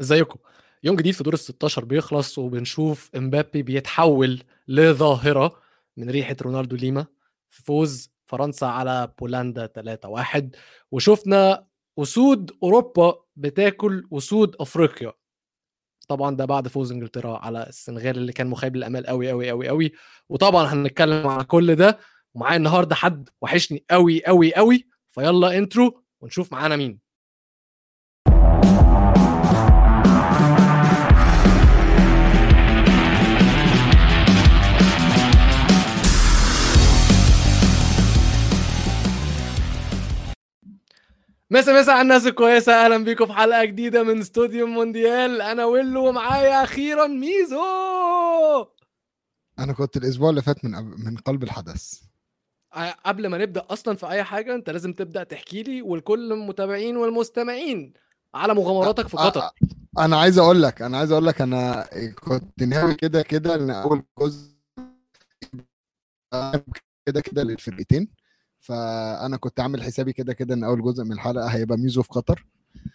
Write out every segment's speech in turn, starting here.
ازيكم؟ يوم جديد في دور ال 16 بيخلص وبنشوف امبابي بيتحول لظاهرة من ريحة رونالدو ليما في فوز فرنسا على بولندا 3-1 وشفنا أسود أوروبا بتاكل أسود أفريقيا. طبعا ده بعد فوز إنجلترا على السنغال اللي كان مخيب للأمال قوي قوي قوي قوي وطبعا هنتكلم على كل ده. ومعايا النهارده حد وحشني قوي قوي قوي فيلا intro ونشوف معانا مين. مسا مسا على الناس الكويسة. أهلا بيكم في حلقة جديدة من استوديو مونديال. أنا ويلو ومعايا أخيرا ميزو. أنا كنت الأسبوع اللي فات من قبل- من قلب الحدث. قبل ما نبدأ أصلا في أي حاجة أنت لازم تبدأ تحكي لي ولكل المتابعين والمستمعين على مغامراتك في قطر أ- أنا عايز أقول لك أنا عايز أقول لك أنا كنت ناوي كده كده إن أول جزء كده كده للفرقتين. فأنا كنت عامل حسابي كده كده إن أول جزء من الحلقة هيبقى ميزو في قطر.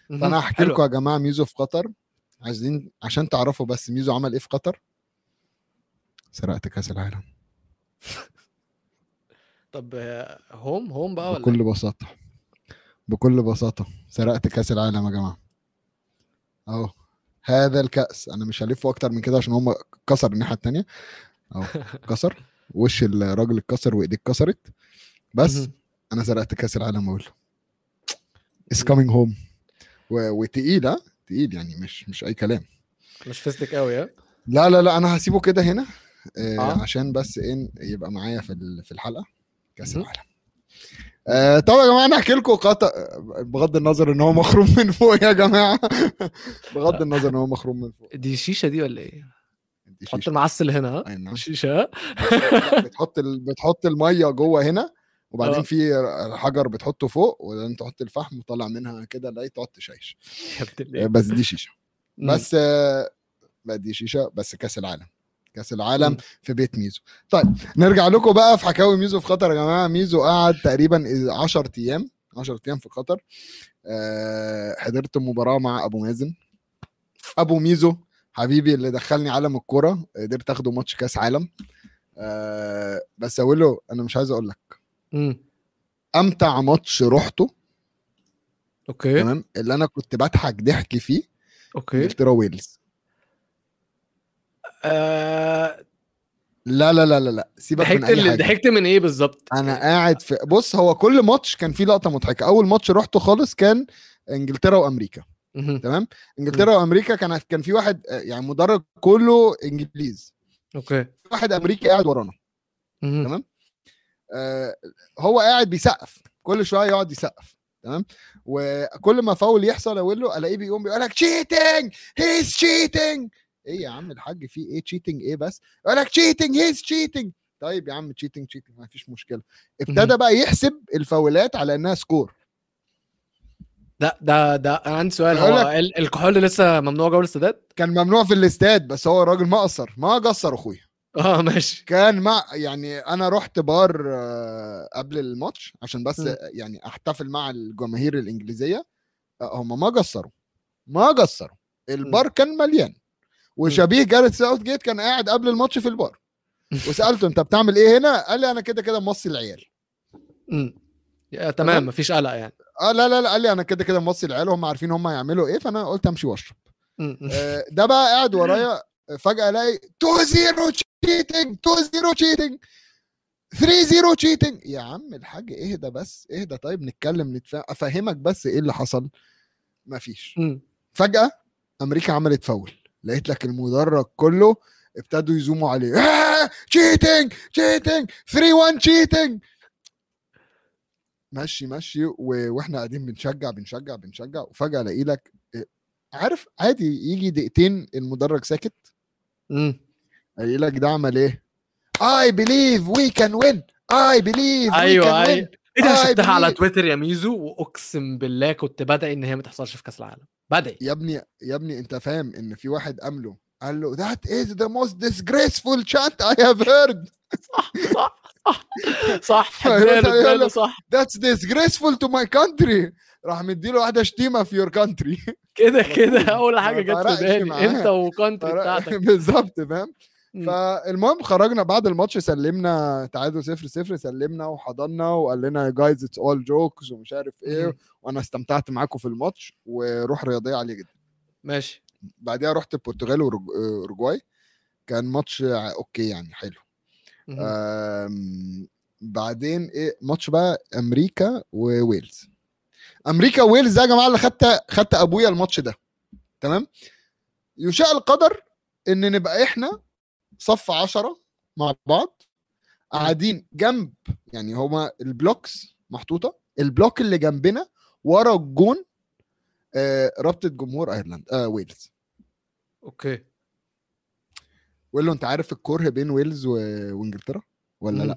فأنا هحكي. لكم يا جماعة ميزو في قطر. عايزين عشان تعرفوا بس ميزو عمل إيه في قطر. سرقت كأس العالم. طب هوم؟ هوم بقى ولا إيه؟ بكل بساطة. بكل بساطة. سرقت كأس العالم يا جماعة. أهو. هذا الكأس. أنا مش هلفه أكتر من كده عشان هم كسر الناحية التانية. أهو. كسر. وش الراجل اتكسر وإيديه اتكسرت. بس. أنا سرقت كأس العالم أقول it's coming home وتقيل ها تقيل يعني مش مش أي كلام مش فيستك قوي ها لا لا لا أنا هسيبه كده هنا آه آه. عشان بس إيه يبقى معايا في في الحلقة كأس. العالم آه طبعا يا جماعة أنا احكي لكم قطع بغض النظر إن هو مخروم من فوق يا جماعة بغض النظر إن هو مخروم من فوق دي شيشة دي ولا إيه؟ دي حط شيشة. المعسل هنا ها أي نعم. بتحط ال... بتحط المية جوه هنا آه. وبعدين في حجر بتحطه فوق وبعدين تحط الفحم وطلع منها كده لا تقعد تشيش. آه،. بس دي شيشة. بس آه، لا دي شيشة بس كأس العالم. كأس العالم. في بيت ميزو. طيب نرجع لكم بقى في حكاوي ميزو في قطر يا جماعة. ميزو قعد تقريبا 10 أيام 10 أيام في قطر. آه، حضرت مباراة مع أبو مازن. أبو ميزو حبيبي اللي دخلني عالم الكورة قدرت أخده ماتش كأس عالم. آه، بس أقول له أنا مش عايز أقول لك. أمتع ماتش رحته okay. تمام؟ اللي أنا كنت بضحك ضحك فيه okay. إنجلترا ويلز. آه، لا لا لا لا لا. سيبك من أي حاجة. ضحكت من إيه بالظبط؟ أنا قاعد في بص هو كل ماتش كان فيه لقطة مضحكة. أول ماتش رحته خالص كان إنجلترا وأمريكا. تمام؟ إنجلترا وأمريكا كان كان في واحد يعني مدرج كله إنجليز. okay. واحد أمريكي قاعد ورانا. تمام. آه، هو قاعد بيسقف. كل شوية يقعد يسقف. تمام؟ وكل ما فاول يحصل أقول له ألاقيه بيقوم بيقول لك cheating he's cheating إيه يا عم الحاج في إيه؟ cheating إيه بس؟ يقول لك cheating he's cheating طيب يا عم cheating cheating ما فيش مشكلة. ابتدى. بقى يحسب الفاولات على إنها score ده ده ده أنا عندي سؤال. هو لك- ال- الكحول لسه ممنوع جوه الاستادات؟ كان ممنوع في الاستاد بس هو الراجل ما قصر. ما قصر أخويا. آه ماشي. كان مع يعني أنا رحت بار آه، قبل الماتش عشان بس مم. يعني أحتفل مع الجماهير الإنجليزية. آه، هم ما قصروا ما قصروا. البار كان مليان. وشبيه جاريث ساوثجيت كان قاعد قبل الماتش في البار. وسألته أنت بتعمل إيه هنا؟ قال لي أنا كده كده موصي العيال. تمام. مفيش قلق يعني. آه لا لا لا قال لي أنا كده كده موصي العيال وهم عارفين هم هيعملوا إيه. فأنا قلت أمشي وأشرب. آه، ده بقى قاعد ورايا. فجأة ألاقي 2 0 cheating 2 0 cheating 3 0 cheating يا عم الحاج اهدى بس اهدى. طيب نتكلم نتفاهم أفهمك بس إيه اللي حصل. مفيش. مم. فجأة أمريكا عملت فاول. لقيت لك المدرج كله ابتدوا يزوموا عليه. آه! cheating cheating 3 1 cheating ماشي ماشي و... وإحنا قاعدين بنشجع بنشجع بنشجع. وفجأة ألاقي لك إيه، عارف؟ عادي يجي دقيقتين المدرج ساكت. الاقي لك ده عمل إيه؟ Believe we can win. I believe we أيوه أيوه. إيه ده؟ شفتها على تويتر يا ميزو وأقسم بالله كنت بدعي إن هي ما تحصلش في كأس العالم. بدعي يا ابني يا ابني أنت فاهم إن في واحد قام قال له that is the most disgraceful chant I have heard. صح صح صح. صح له- صح. that's disgraceful to my country. راح مديله واحدة شتيمة في your country كده كده. أول حاجة جت في بالي. أنت و country بتاعتك. بالظبط فاهم. فالمهم خرجنا بعد الماتش سلمنا تعادل صفر صفر سلمنا وحضنا وقال لنا guys it's all jokes ومش عارف إيه. وأنا استمتعت معاكم في الماتش وروح رياضية عالية جدا. ماشي. بعدها رحت البرتغال أوروجواي. كان ماتش okay يعني حلو. بعدين إيه ماتش بقى أمريكا وويلز. أمريكا وويلز ده يا جماعة اللي خدت خدت أبويا الماتش ده. تمام؟ يشاء القدر إن نبقى إحنا صف عشرة مع بعض قاعدين جنب يعني هما ال blocks محطوطة ال block اللي جنبنا ورا الجون آه رابطة جمهور ايرلند آه ويلز. okay. له أنت عارف الكره بين ويلز و... وإنجلترا ولا مم.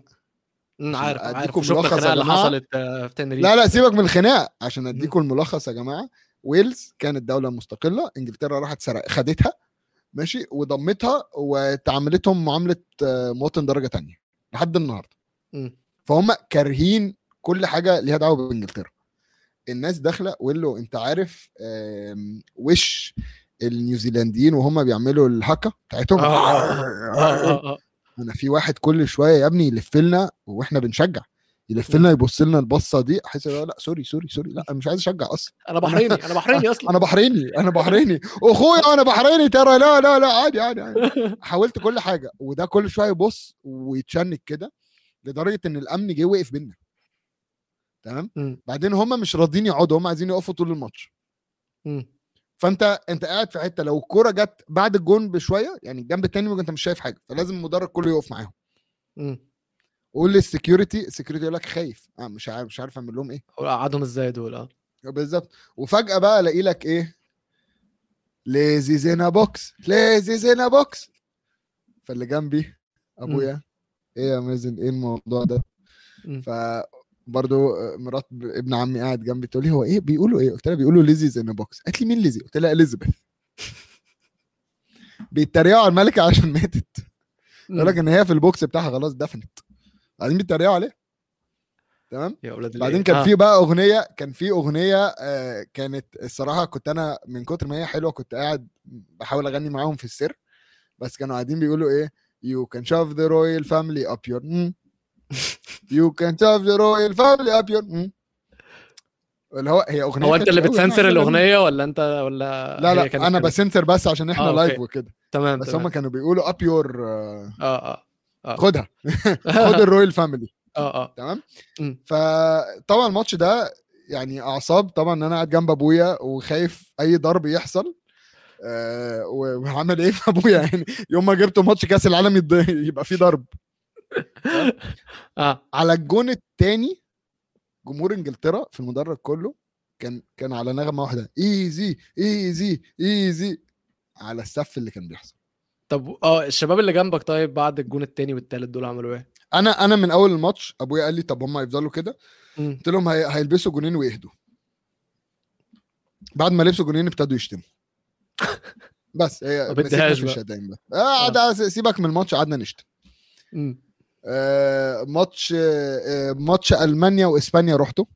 لأ؟ عارف عارف. شفنا ملخص الخناقه اللي. حصلت آه، في تينيريفي لا لا سيبك من الخناقة عشان أديكم الملخص يا جماعة. ويلز كانت دولة مستقلة إنجلترا راحت سرق خدتها. ماشي وضمتها وتعاملتهم معاملة آه، مواطن درجة تانية لحد النهارده. فهم كارهين كل حاجة ليها دعوة بإنجلترا. الناس داخلة له أنت عارف وش النيوزيلنديين وهم بيعملوا الهكا بتاعتهم؟ آه، أنا في واحد كل شوية يا ابني يلف لنا وإحنا بنشجع. يلف لنا يبص لنا البصة دي أحس لأ sorry sorry sorry لأ مش عايز أشجع أصلا أنا بحريني أنا بحريني أصلا أنا بحريني أنا بحريني أخويا أنا بحريني ترى لا لا لا عادي عادي, عادي. حاولت كل حاجة وده كل شوية يبص ويتشنك كده لدرجة إن الأمن جه وقف بينا تمام. بعدين هم مش راضيين يقعدوا هم عايزين يقفوا طول الماتش. فأنت أنت قاعد في حتة لو الكورة جت بعد الجون بشوية يعني الجنب التاني ممكن أنت مش شايف حاجة فلازم المدرج كله يقف معاهم. قول لل security ال security يقول لك خايف. آه مش عارف مش عارف أعمل لهم إيه. قعدهم إزاي دول؟ آه. بالظبط. وفجأة بقى ألاقي لك إيه؟ ليزيزينا بوكس ليزيزينا بوكس فاللي جنبي أبويا. إيه يا مازن إيه الموضوع ده؟ مم. فبرضه مرات ابن عمي قاعد جنبي تقول لي هو إيه؟ بيقولوا إيه؟ قلت لها بيقولوا Lizzie in box قالت لي مين Lizzie قلت لها اليزابيث بيتريقوا على الملكة عشان ماتت. يقول لك إن هي في ال box بتاعها خلاص دفنت. قاعدين بيتريقوا عليها تمام يا أولاد بعدين؟ كان آه. في بقى أغنية كان في أغنية آه كانت الصراحة كنت أنا من كتر ما هي حلوة كنت قاعد بحاول أغني معاهم في السر بس كانوا قاعدين بيقولوا إيه shove the royal family up your mm. you can shove the royal family up your mm. اللي هو هي أغنية هو أنت اللي بتسنسر الأغنية ولا أنت ولا لا لا أنا؟ بسنسر بس عشان إحنا آه، live. وكده تمام بس. هم كانوا بيقولوا your uh, آه آه خدها. خد ال royal family. آه آه. تمام. فطبعا الماتش ده يعني أعصاب. طبعا إن أنا قاعد جنب أبويا وخايف أي ضرب يحصل. آه و- وهعمل إيه في أبويا يعني؟ يوم ما جبته ماتش كأس العالم يبقى فيه ضرب. آه. على الجون الثاني جمهور إنجلترا في المدرج كله كان كان على نغمة واحدة. easy easy easy على السف اللي كان بيحصل. طب آه الشباب اللي جنبك طيب بعد الجون التاني والتالت دول عملوا إيه؟ أنا أنا من أول الماتش أبويا قال لي طب هم هيفضلوا كده. قلت لهم هي... هيلبسوا جونين ويهدوا بعد ما لبسوا جونين ابتدوا يشتموا بس هي مسكنا في بقى. الشتايم بقى آه سيبك من الماتش قعدنا نشتم. آه ماتش آه ماتش ألمانيا وإسبانيا رحته.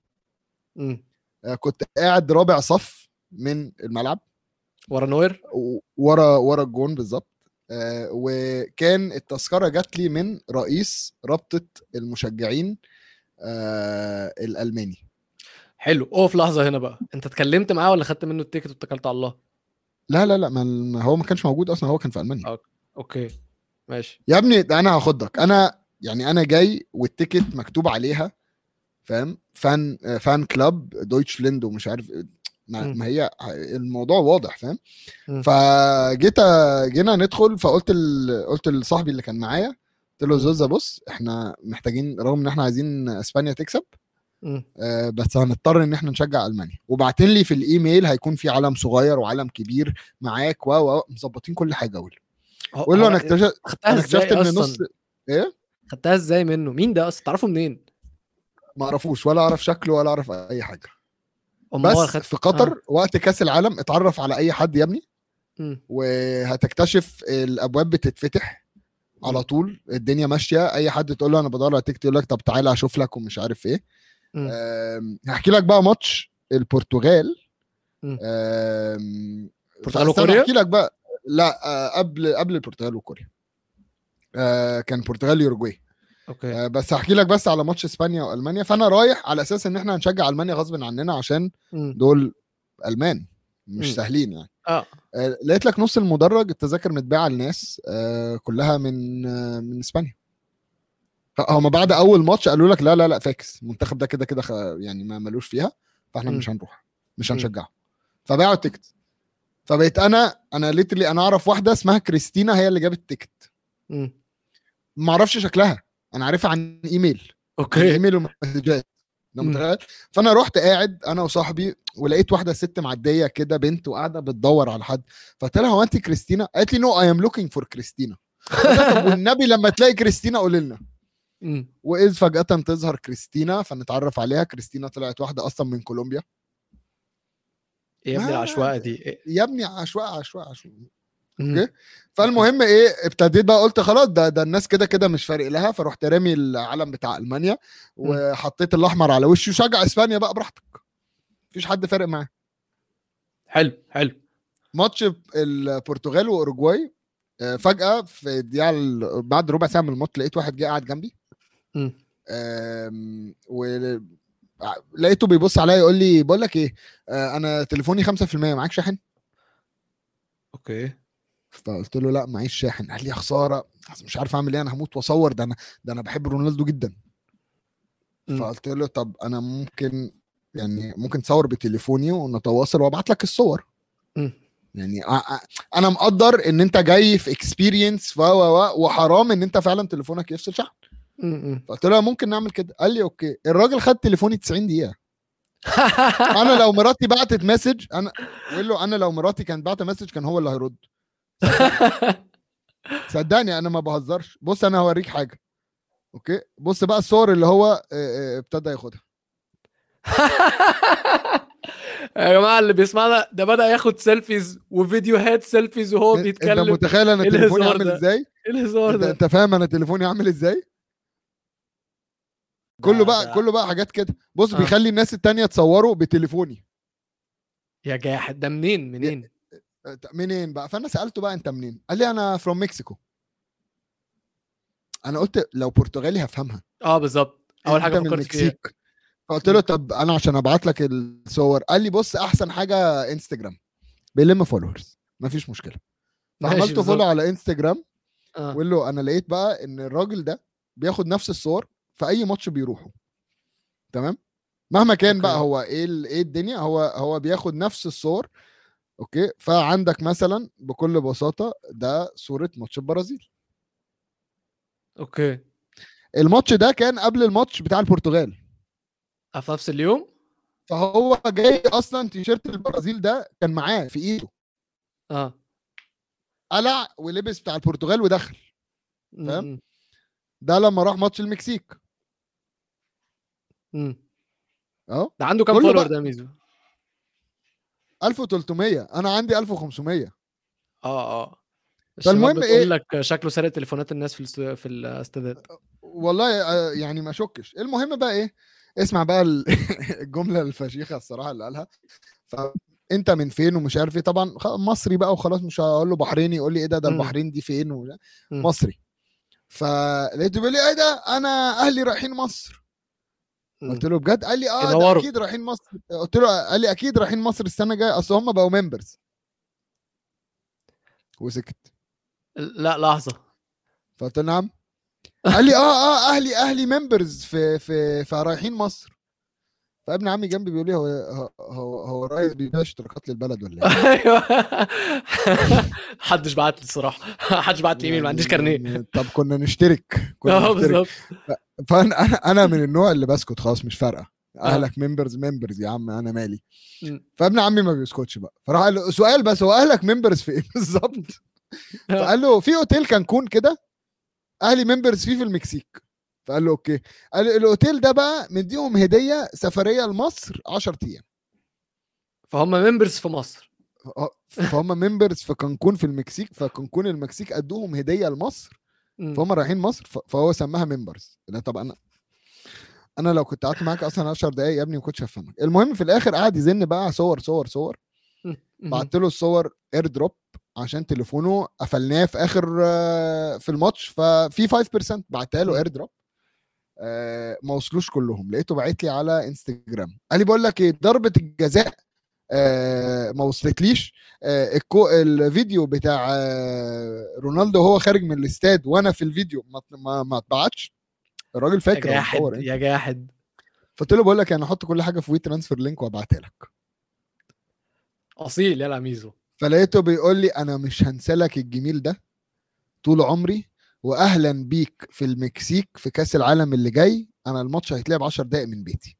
آه كنت قاعد رابع صف من الملعب ورا نوير ورا ورا الجون بالظبط آه وكان التذكرة جات لي من رئيس رابطة المشجعين آه الألماني حلو اقف لحظة هنا بقى انت اتكلمت معاه ولا خدت منه ال ticket واتكلت على الله؟ لا لا لا ما هو ما كانش موجود أصلا هو كان في ألمانيا آه. okay ماشي يا ابني ده أنا هاخدك أنا يعني أنا جاي وال ticket مكتوب عليها فاهم fan fan club Deutschland ومش عارف. ما. ما هي الموضوع واضح فاهم. فجيت جينا ندخل فقلت ال... قلت لصاحبي اللي كان معايا قلت له زوزة بص إحنا محتاجين رغم إن إحنا عايزين إسبانيا تكسب. آه، بس هنضطر إن إحنا نشجع ألمانيا وبعتين لي في الإيميل هيكون في علم صغير وعلم كبير معاك و مظبطين كل حاجة قول له هو أنا اكتشفت أنا اكتشفت إن؟ نص إيه خدتها إزاي منه؟ مين ده أصلا؟ تعرفه منين؟ ما أعرفوش ولا أعرف شكله ولا أعرف أي حاجة بس في قطر آه. وقت كأس العالم اتعرف على أي حد يا ابني. وهتكتشف الأبواب بتتفتح على طول الدنيا ماشية أي حد تقول له أنا بدور على ticket يقول لك طب تعالى أشوف لك ومش عارف إيه. هحكي لك بقى ماتش البرتغال. البرتغال وكوريا؟ أحكي لك بقى. لا آه، قبل قبل البرتغال وكوريا. آه، كان البرتغال يوروجواي okay آه، بس هحكي لك بس على ماتش إسبانيا وألمانيا فأنا رايح على أساس إن إحنا هنشجع ألمانيا غصب عننا عشان مم. دول ألمان مش مم. سهلين يعني آه آه، لقيت لك نص المدرج التذاكر متباعة للناس آه، كلها من آه، من إسبانيا هم بعد أول ماتش قالوا لك لا لا لا فاكس المنتخب ده كده كده يعني ما ملوش فيها فإحنا مم. مش هنروح مش. هنشجعه فباعوا ال ticket فبقيت أنا أنا literally أنا أعرف واحدة اسمها كريستينا هي اللي جابت ال ticket. ما أعرفش شكلها أنا عارفها عن email. okay. email ومسجات. فأنا رحت قاعد أنا وصاحبي ولقيت واحدة ست معدية كده بنت وقاعدة بتدور على حد. فقلت لها هو أنت كريستينا؟ قالت لي no I am looking for Christina طب والنبي لما تلاقي كريستينا قول لنا. وإذ فجأة تظهر كريستينا فنتعرف عليها. كريستينا طلعت واحدة أصلا من كولومبيا. إيه يا ابني العشوائيه دي؟ إيه؟ يا ابني عشواء عشواء مم. okay؟ فالمهم إيه ابتديت بقى قلت خلاص ده ده الناس كده كده مش فارق لها فرحت رامي العلم بتاع ألمانيا وحطيت الأحمر على وشي وشجع إسبانيا بقى براحتك. مفيش حد فارق معاه. حلو حلو. ماتش البرتغال واوروجواي آه، فجأة في الدقيقة ال- بعد ربع ساعة من الماتش لقيت واحد جه قاعد جنبي. مم. آم، و لقيته بيبص عليا يقول لي بقول لك إيه آه، أنا تليفوني 5% معاك شاحن؟ okay. فقلت له لا معيش شاحن. قال لي يا خسارة مش عارف أعمل إيه أنا هموت وأصور. ده أنا ده أنا بحب رونالدو جدا. فقلت له طب أنا ممكن يعني ممكن تصور بتليفوني ونتواصل وأبعت لك الصور. يعني أنا مقدر إن أنت جاي في experience و و و وحرام إن أنت فعلا تليفونك يفصل شحن. فقلت له ممكن نعمل كده. قال لي okay. الراجل خد تليفوني 90 دقيقة. أنا لو مراتي بعتت message أنا بقول له أنا لو مراتي كانت بعت مسج كان هو اللي هيرد. صدقني. أنا ما بهزرش. بص أنا هوريك حاجة. okay؟ بص بقى الصور اللي هو آه، آه، ابتدى ياخدها. يا جماعة اللي بيسمعنا ده بدأ ياخد selfies وفيديوهات selfies وهو أنت بيتكلم. متخيل أنا إيه تليفوني عامل؟ إزاي؟ إيه الهزار أنت, ده؟ أنت فاهم أنا تليفوني عامل إزاي؟ كله بقى ده- كله بقى حاجات كده. بص آه. بيخلي الناس التانية تصوره بتليفوني. يا جاحد ده منين؟ منين؟ منين بقى؟ فأنا سألته بقى أنت منين؟ قال لي أنا from Mexico أنا قلت لو برتغالي هفهمها. آه بالظبط. أول حاجة فكرت فيها. فقلت له طب أنا عشان أبعت لك الصور. قال لي بص أحسن حاجة انستجرام بيلم followers مفيش مشكلة. فعملت. follow على انستجرام آه. وقول له أنا لقيت بقى إن الراجل ده بياخد نفس الصور في أي ماتش بيروحه. تمام؟ مهما كان okay. بقى هو إيه إيه الدنيا هو هو بياخد نفس الصور okay؟ فعندك مثلا بكل بساطة ده صورة ماتش البرازيل. okay. الماتش ده كان قبل الماتش بتاع البرتغال. آه، في نفس اليوم؟ فهو جاي أصلا تيشيرت البرازيل ده كان معاه في إيده. أه. قلع ولبس بتاع البرتغال ودخل. فاهم؟ ده لما راح ماتش المكسيك. م- م. أهو. ده عنده كام follower ده ميزو؟ 1300 أنا عندي 1500 آه آه. فالمهم؟ بتقول لك شكله سارق تليفونات الناس في في الاستادات والله آه، يعني ما شكش. المهم بقى إيه؟ اسمع بقى ال- الجملة الفشيخة الصراحة اللي قالها. فانت من فين ومش عارف إيه؟ طبعا مصري بقى وخلاص مش هقول له بحريني يقول لي إيه ده ده. البحرين دي فين. مصري. فلقيته بيقول لي إيه ده؟ أنا أهلي رايحين مصر. قلت له بجد؟ قال لي آه ده. أكيد رايحين مصر. قلت له قال لي أكيد رايحين مصر السنة الجاية. أصل هم بقوا ممبرز وسكت. لا لحظة. فقلت له نعم. قال لي آه آه أهلي أهلي ممبرز في في فرايحين مصر. فابن عمي جنبي بيقول لي هو هو هو, الرئيس بيبيع اشتراكات للبلد ولا إيه؟ أيوه. محدش بعت لي الصراحة. محدش بعت لي ايميل ما عنديش كارنيه. طب كنا نشترك كنا آه نشترك. فانا أنا أنا من النوع اللي بسكت خلاص مش فارقة. آه. أهلك members members يا عم أنا مالي. فابن عمي ما بيسكتش بقى. فراح قال له سؤال بس هو أهلك members في إيه بالظبط؟ فقال له في أوتيل كانكون كده؟ أهلي members فيه في المكسيك. فقال له okay. قال له الأوتيل ده بقى مديهم هدية سفرية لمصر 10 أيام. فهم members في مصر. آه، فهم members في كانكون في المكسيك فكانكون المكسيك أدوهم هدية لمصر. فهم رايحين مصر فهو سماها members لا طب أنا أنا لو كنت قعدت معاك أصلا 10 دقايق يا ابني ما كنتش هفهمك. المهم في الآخر قعد يزن بقى صور صور صور. بعت له الصور AirDrop عشان تليفونه قفلناه في آخر آه، في الماتش ففي 5% بعتها له AirDrop ما وصلوش كلهم. لقيته باعت لي على انستجرام قال لي بقول لك إيه ضربة الجزاء آه، ما وصلتليش. آه، الكو الفيديو بتاع آه، رونالدو هو خارج من الاستاد وأنا في الفيديو ما ما, ما اتبعتش الراجل يا فاكر هو جاحد إيه. يا جاحد. قلت له بقول لك أنا أحط كل حاجة في WeTransfer link وابعتها لك. أصيل يلا ميزو. فلقيته بيقول لي أنا مش هنسلك الجميل ده طول عمري واهلا بيك في المكسيك في كأس العالم اللي جاي. أنا الماتش هيتلعب 10 دقائق من بيتي.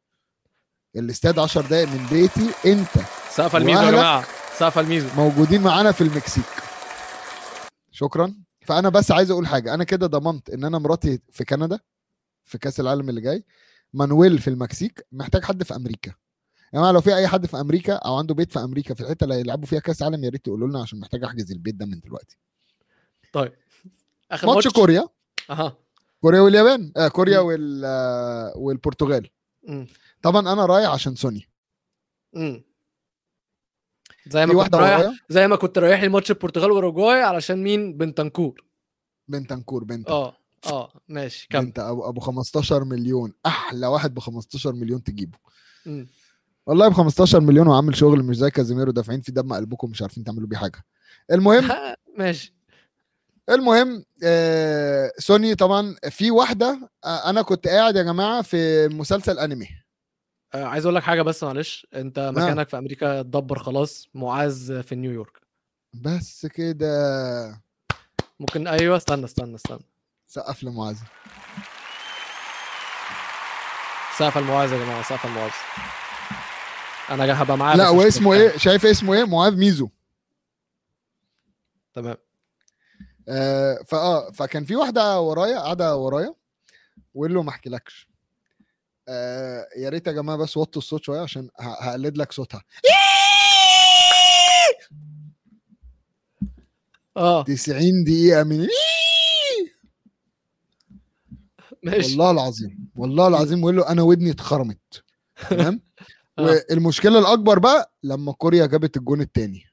الاستاد 10 دقائق من بيتي انت سقف الميزو يا. جماعة. سقف الميزو موجودين معانا في المكسيك. شكرا. فأنا بس عايز أقول حاجة. أنا كده ضمنت إن أنا مراتي في كندا في كأس العالم اللي جاي. مانويل في المكسيك. محتاج حد في أمريكا. يا جماعة لو في أي حد في أمريكا أو عنده بيت في أمريكا في الحتة اللي هيلعبوا فيها كأس عالم يا ريت تقولوا لنا عشان محتاج أحجز البيت ده من دلوقتي. طيب. آخر ماتش كوريا. أها. كوريا واليابان. آه كوريا وال آه والبرتغال. مم. طبعا أنا رايح عشان سوني. مم. زي ما كنت رايح ورايا؟ زي ما كنت رايح لي ماتش البرتغال وأوروجواي علشان مين؟ بنتنكور بنتنكور بنت آه آه ماشي كمل. بنت ابو أبو 15 مليون. أحلى واحد ب 15 مليون تجيبه. مم. والله ب 15 مليون وعامل شغل مش زي كازيميرو دافعين في دم قلبكم مش عارفين تعملوا بيه حاجة. المهم ماشي. المهم آه سوني طبعا في واحدة آه أنا كنت قاعد يا جماعة في مسلسل أنمي. آه عايز أقول لك حاجة بس معلش. أنت مكانك في أمريكا اتدبر خلاص. معاذ في نيويورك. بس كده. ممكن أيوه استنى استنى استنى. سقف لمعاذ. سقف المعاذ يا جماعة سقف المعاذ أنا هبقى معاه لا واسمه. إيه؟ شايف اسمه إيه؟ معاذ ميزو. تمام. آه فآه فكان في واحدة ورايا قاعدة ورايا وقال له ما أحكيلكش. آه يا ريت يا جماعة بس وطوا الصوت شوية عشان هقلد لك صوتها. آه. 90 دقيقة من ماشي. والله العظيم والله العظيم وقال له أنا ودني اتخرمت. تمام؟ آه. والمشكلة الأكبر بقى لما كوريا جابت الجون الثاني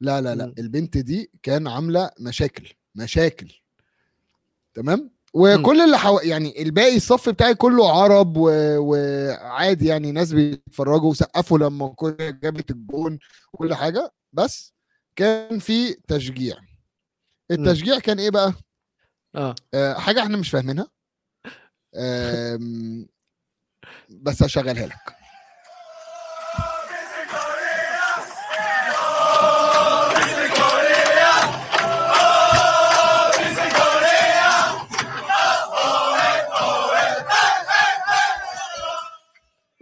لا لا لا. البنت دي كان عاملة مشاكل مشاكل. تمام؟ وكل اللي حو... يعني الباقي الصف بتاعي كله عرب و... وعادي يعني ناس بيتفرجوا وسقفوا لما كوريا جابت الجون وكل حاجة. بس كان في تشجيع. التشجيع كان إيه بقى؟ آه. آه، حاجة إحنا مش فاهمينها. آم، بس هشغلها لك.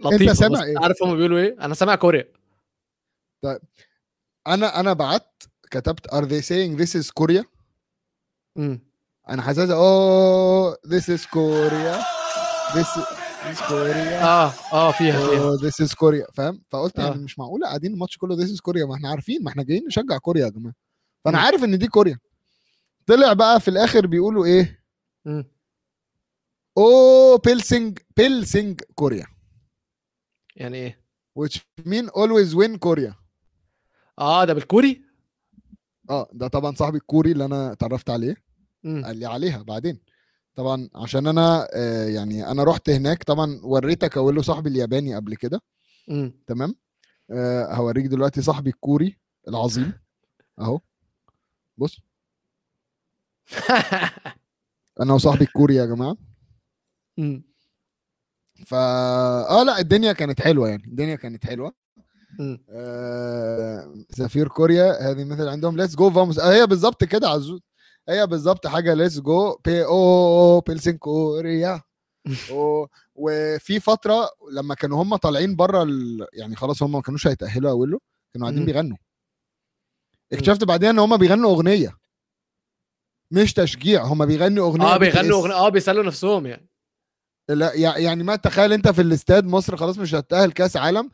لطيفة سامع بس إيه؟ عارف هم بيقولوا إيه؟ أنا سامع كوريا. أنا أنا بعت كتبت are they saying this is Korea? مم. أنا حاسسها أوه this is Korea. This is, this is Korea. آه آه فيها فيها. this is Korea. فاهم؟ فقلت آه. يعني مش معقولة قاعدين الماتش كله this is Korea. ما إحنا عارفين ما إحنا جايين نشجع كوريا يا جماعة. فأنا مم. عارف إن دي كوريا. طلع بقى في الآخر بيقولوا إيه؟ مم. أو بيلسينج بيلسينج كوريا يعني إيه؟ Which mean always win كوريا آه ده بالكوري؟ آه ده طبعا صاحبي الكوري اللي أنا اتعرفت عليه. مم. قال لي عليها بعدين. طبعا عشان أنا آه يعني أنا رحت هناك طبعا وريتك أقول له صاحبي الياباني قبل كده. تمام؟ آه هوريك دلوقتي صاحبي الكوري العظيم. أهو. بص. أنا وصاحبي الكوري يا جماعة. مم. فا آه لا الدنيا كانت حلوة يعني الدنيا كانت حلوة. آه، سفير كوريا هذه مثل عندهم ليتس جو فاموس آه هي بالظبط كده عزوز هي بالظبط حاجة ليتس جو بي أو بيلسين كوريا أو وفي فترة لما كانوا هم طالعين بره ال... يعني خلاص هم ما كانوش هيتأهلوا أقول له كانوا قاعدين. بيغنوا اكتشفت بعدين إن هم بيغنوا أغنية مش تشجيع هم بيغنوا أغنية آه بيغنوا. أغنية آه بيسالوا نفسهم يعني لا يع- يعني ما تخيل انت في الاستاد مصر خلاص مش هتتاهل كأس عالم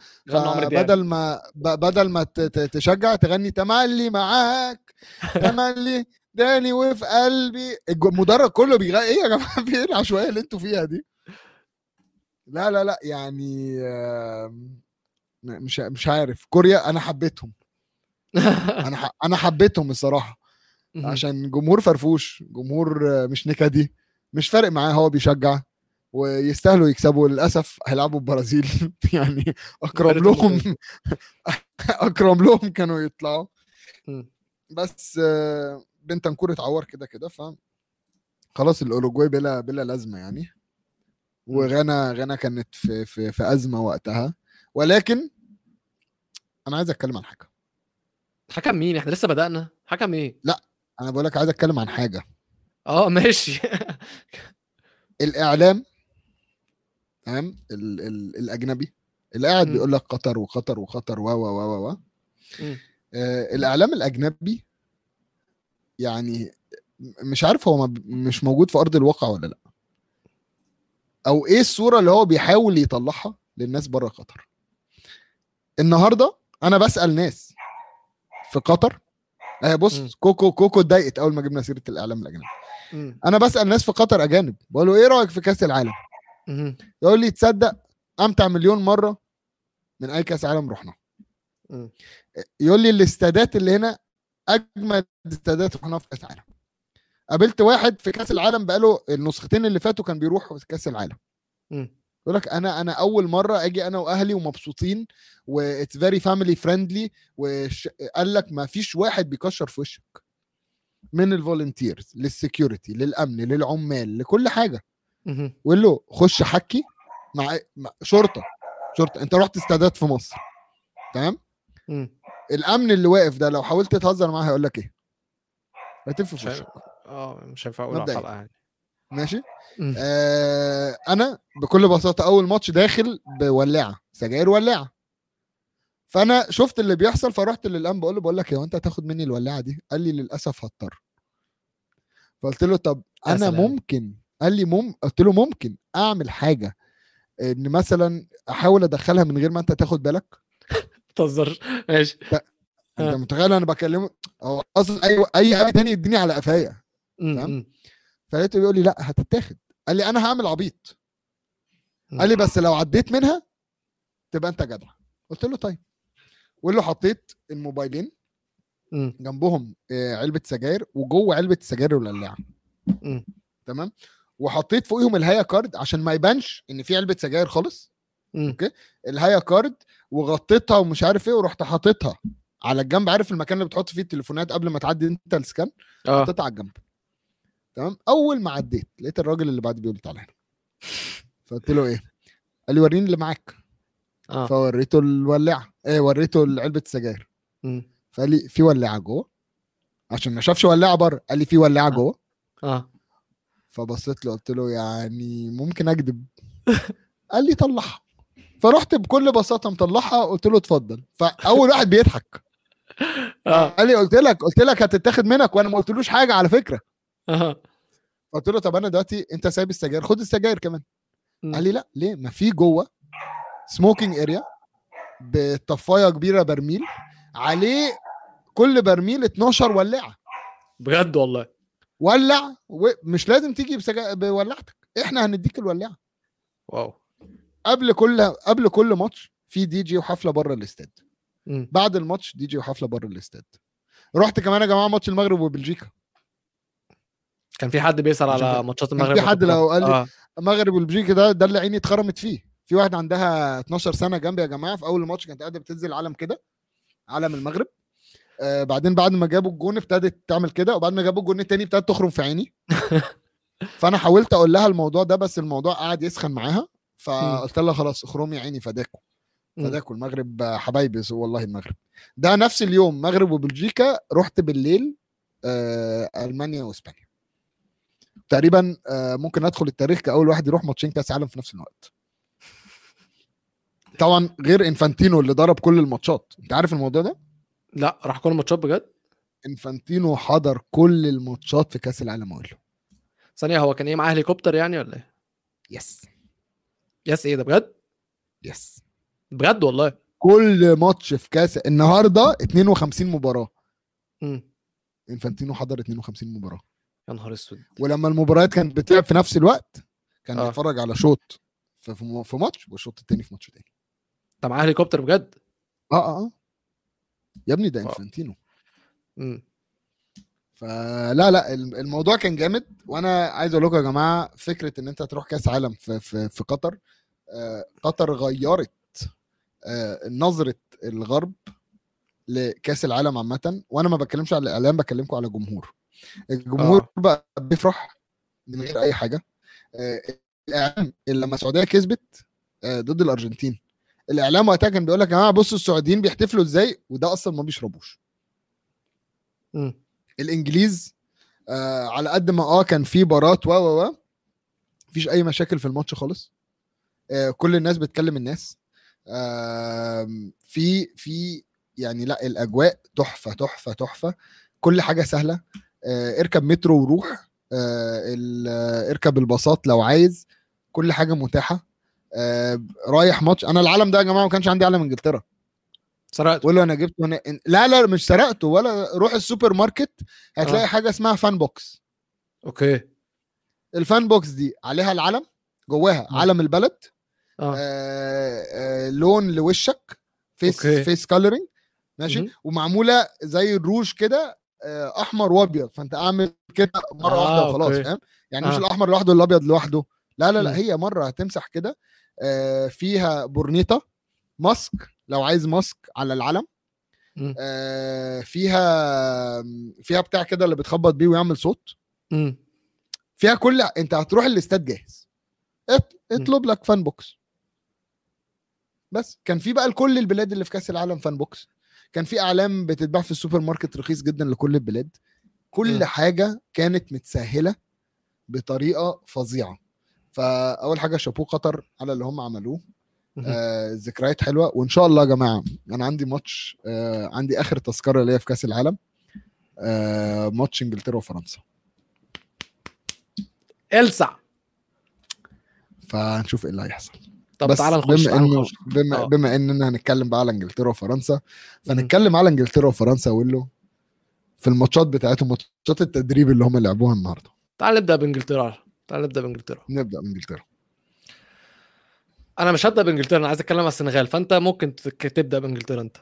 بدل ما بدل ما تشجع تغني تملي معاك تملي داني وفي قلبي. المدرج كله بيغني إيه يا جماعة؟ في إيه العشوائية اللي أنتوا فيها دي؟ لا لا لا يعني مش مش عارف. كوريا أنا حبيتهم. أنا أنا حبيتهم الصراحة. عشان جمهور فرفوش جمهور مش نكدي مش فارق معاه هو بيشجع. ويستاهلوا يكسبوا للأسف هيلعبوا البرازيل. يعني وارد لهم أقرب لهم كانوا يطلعوا. بس بنتنكور اتعور كده كده ف خلاص الأوروجواي بلا بلا لازمة يعني. وغانا غانا كانت في في في أزمة وقتها. ولكن أنا عايز أتكلم عن حاجة. حكم مين؟ إحنا لسه بدأنا. حكم إيه؟ أنا بقول لك عايز أتكلم عن حاجة. آه ماشي. الإعلام تمام ال ال الأجنبي اللي قاعد. بيقول لك قطر وقطر وقطر و و و و. آه الإعلام الأجنبي يعني م- مش عارف هو مش موجود في أرض الواقع ولا لأ أو إيه الصورة اللي هو بيحاول يطلعها للناس بره قطر النهارده أنا بسأل ناس في قطر مم. بص كوكو كوكو اتضايقت أول ما جبنا سيرة الإعلام الأجنبي مم. أنا بسأل ناس في قطر أجانب بقول له إيه رأيك في كأس العالم. يقول لي تصدق أمتع مليون مرة من أي كأس عالم رحنا. يقول لي الاستادات اللي هنا أجمل استادات رحنا في كأس العالم. قابلت واحد في كأس العالم بقاله النسختين اللي فاتوا كان بيروح في كأس العالم. يقول لك أنا أنا أول مرة أجي أنا وأهلي ومبسوطين و it's very family friendly وقال لك ما فيش واحد بيكشر في وشك. من ال volunteers لل security للأمن للعمال لكل حاجة. ويقول له خش حكي مع مع شرطة. شرطة. انت رحت استادات في مصر. تمام. الأمن اللي واقف ده لو حاولت تهزر معاه هيقول لك إيه؟ هتف في وشك. آه مش هينفع أقول على يعني. ماشي. آه أنا بكل بساطة أول ماتش داخل بولاعه سجاير ولاعه فأنا شفت اللي بيحصل فرحت للأمن بقول له بقول لك يا أنت هتاخد مني الولاعه دي؟ قال لي للأسف هضطر. فقلت له طب أنا. ممكن قال لي مم قلت له ممكن أعمل حاجة إن مثلا أحاول أدخلها من غير ما أنت تاخد بالك؟ تهزرش ماشي. انت آه. متخيل أنا بكلمه؟ هو أصلا أي أي حاجة تاني يديني على قفايا. تمام؟ فلقيته بيقول لي لا هتتاخد. قال لي أنا هعمل عبيط. قال لي بس لو عديت منها تبقى أنت جدع. قلت له طيب. وقول له حطيت الموبايلين. جنبهم آه، علبة سجاير وجوه علبة السجاير والولاعه مم. تمام؟ وحطيت فوقيهم الهيا كارد عشان ما يبانش إن في علبة سجاير خالص. مم. الهيا كارد وغطيتها ومش عارف إيه ورحت حاططها على الجنب. عارف المكان اللي بتحط فيه التليفونات قبل ما تعدي أنت السكان؟ آه. حطيتها على الجنب. تمام؟ أول ما عديت لقيت الراجل اللي بعد بيقول لي تعالى هنا. فقلت له إيه؟ قال لي وريني اللي معاك. آه. فوريته الولاعه إيه وريته علبة السجاير. فقال لي في ولاعه جوه؟ عشان ما شافش ولاعه بره. قال لي في ولاعه جوه. آه. فبصيت له قلت له يعني ممكن اكذب قال لي طلعها. فرحت بكل بساطة مطلعها قلت له اتفضل. فأول واحد بيضحك. آه. قال لي قلت لك قلت لك هتتاخد منك وأنا ما قلتلوش حاجة على فكرة. آه. قلت له طب أنا دلوقتي أنت سايب السجاير؟ خد السجاير كمان. قال لي لا ليه؟ ما في جوه smoking area بطفاية كبيرة برميل عليه كل برميل 12 ولاعة. بجد والله. ولع ومش لازم تيجي بسجا... بولعتك. إحنا هنديك الولاعه wow. قبل كل قبل كل ماتش في دي جي وحفلة بره الاستاد. بعد الماتش دي جي وحفلة بره الاستاد. رحت كمان يا جماعة ماتش المغرب وبلجيكا. كان في حد عشان على ماتشات المغرب في حد لو قال لي آه. المغرب والبلجيكا ده ده اللي عيني اتخرمت فيه. في واحدة عندها 12 سنة جنبي يا جماعة في أول ماتش كانت قاعدة بتنزل علم كده علم المغرب. آه بعدين بعد ما جابوا الجون ابتدت تعمل كده وبعد ما جابوا الجون التاني ابتدت تخرم في عيني. فأنا حاولت أقول لها الموضوع ده بس الموضوع قعد يسخن معاها. فقلت لها خلاص اخرمي عيني فداكوا مم. فداكوا المغرب حبايبي والله المغرب. ده نفس اليوم مغرب وبلجيكا رحت بالليل آه ألمانيا وإسبانيا. تقريبا آه ممكن أدخل التاريخ كأول واحد يروح ماتشين كأس عالم في نفس الوقت. طبعا غير إنفانتينو اللي ضرب كل الماتشات. أنت عارف الموضوع ده؟ لا راح كل الماتشات بجد؟ إنفانتينو حضر كل الماتشات في كأس العالم كله ثانية هو كان إيه معاه هليكوبتر يعني ولا إيه؟ yes. yes إيه ده بجد؟ yes. بجد والله؟ كل ماتش في كأس النهارده 52 مباراة. مم. إنفانتينو حضر 52 مباراة. يا نهار أسود. ولما المباريات كانت بتلعب في نفس الوقت كان آه. بيتفرج على شوط في ماتش والشوط التاني في ماتش تاني. انت معاه هليكوبتر بجد؟ آه آه آه. يا ابني ده آه. انفانتينو. فلا لا الم- الموضوع كان جامد وأنا عايز أقول لكم يا جماعة فكرة إن أنت تروح كأس عالم في في, في قطر آه، قطر غيرت آه، نظرة الغرب لكأس العالم عامة وأنا ما بتكلمش على الإعلام بكلمكم على الجمهور الجمهور آه. بقى بيفرح من غير أي حاجة آه، الإعلام لما السعودية كسبت آه، ضد الأرجنتين الإعلام وقتها كان بيقول لك يا جماعة بصوا السعوديين بيحتفلوا إزاي؟ وده أصلا ما بيشربوش. مم. الإنجليز آه على قد ما آه كان في بارات و و و مفيش أي مشاكل في الماتش خالص. آه كل الناس بتكلم الناس. آه في في يعني لا الأجواء تحفة تحفة تحفة. كل حاجة سهلة. آه اركب مترو وروح. آه آه، اركب الباصات لو عايز. كل حاجة متاحة. رايح ماتش. أنا العالم ده يا جماعة ما كانش عندي علم إنجلترا. سرقت قول له أنا جبته هنا. لا لا مش سرقته ولا. روح السوبر ماركت هتلاقي آه. حاجة اسمها fan box okay. ال fan box دي عليها العلم جواها آه. علم البلد. آه. آه آه لون لوشك face okay. face coloring ماشي؟ مهم. ومعمولة زي الروج كده آه أحمر وأبيض. فأنت أعمل كده مرة آه، واحدة وخلاص. فاهم؟ يعني مش آه. الأحمر لوحده والابيض لوحده. لا لا لا مم. هي مرة هتمسح كده. آه فيها بورنيطه ماسك لو عايز ماسك على العلم. آه، فيها فيها بتاع كده اللي بتخبط بيه ويعمل صوت. فيها كل انت هتروح الاستاد جاهز. اطلب لك fan box. بس. كان في بقى لكل البلاد اللي في كأس العالم fan box. كان في اعلام بتتباع في السوبر ماركت رخيص جدا لكل البلاد. كل مم. حاجة كانت متسهلة بطريقة فظيعة. فأول حاجة شابوه قطر على اللي هم عملوه. آه ذكريات حلوة. وإن شاء الله يا جماعة أنا عندي ماتش آه عندي آخر تذكرة ليا في كأس العالم آه ماتش إنجلترا وفرنسا. إلسع. فهنشوف إيه اللي هيحصل. طب بس تعالى نخش بما نخش. بما. بما إننا هنتكلم بقى على إنجلترا وفرنسا فنتكلم على إنجلترا وفرنسا له في الماتشات بتاعتهم ماتشات التدريب اللي هم لعبوها النهارده. تعال نبدأ بإنجلترا. تعال نبدأ بإنجلترا. نبدأ بإنجلترا. أنا مش هبدأ بإنجلترا أنا عايز أتكلم على السنغال فأنت ممكن تبدأ بإنجلترا أنت.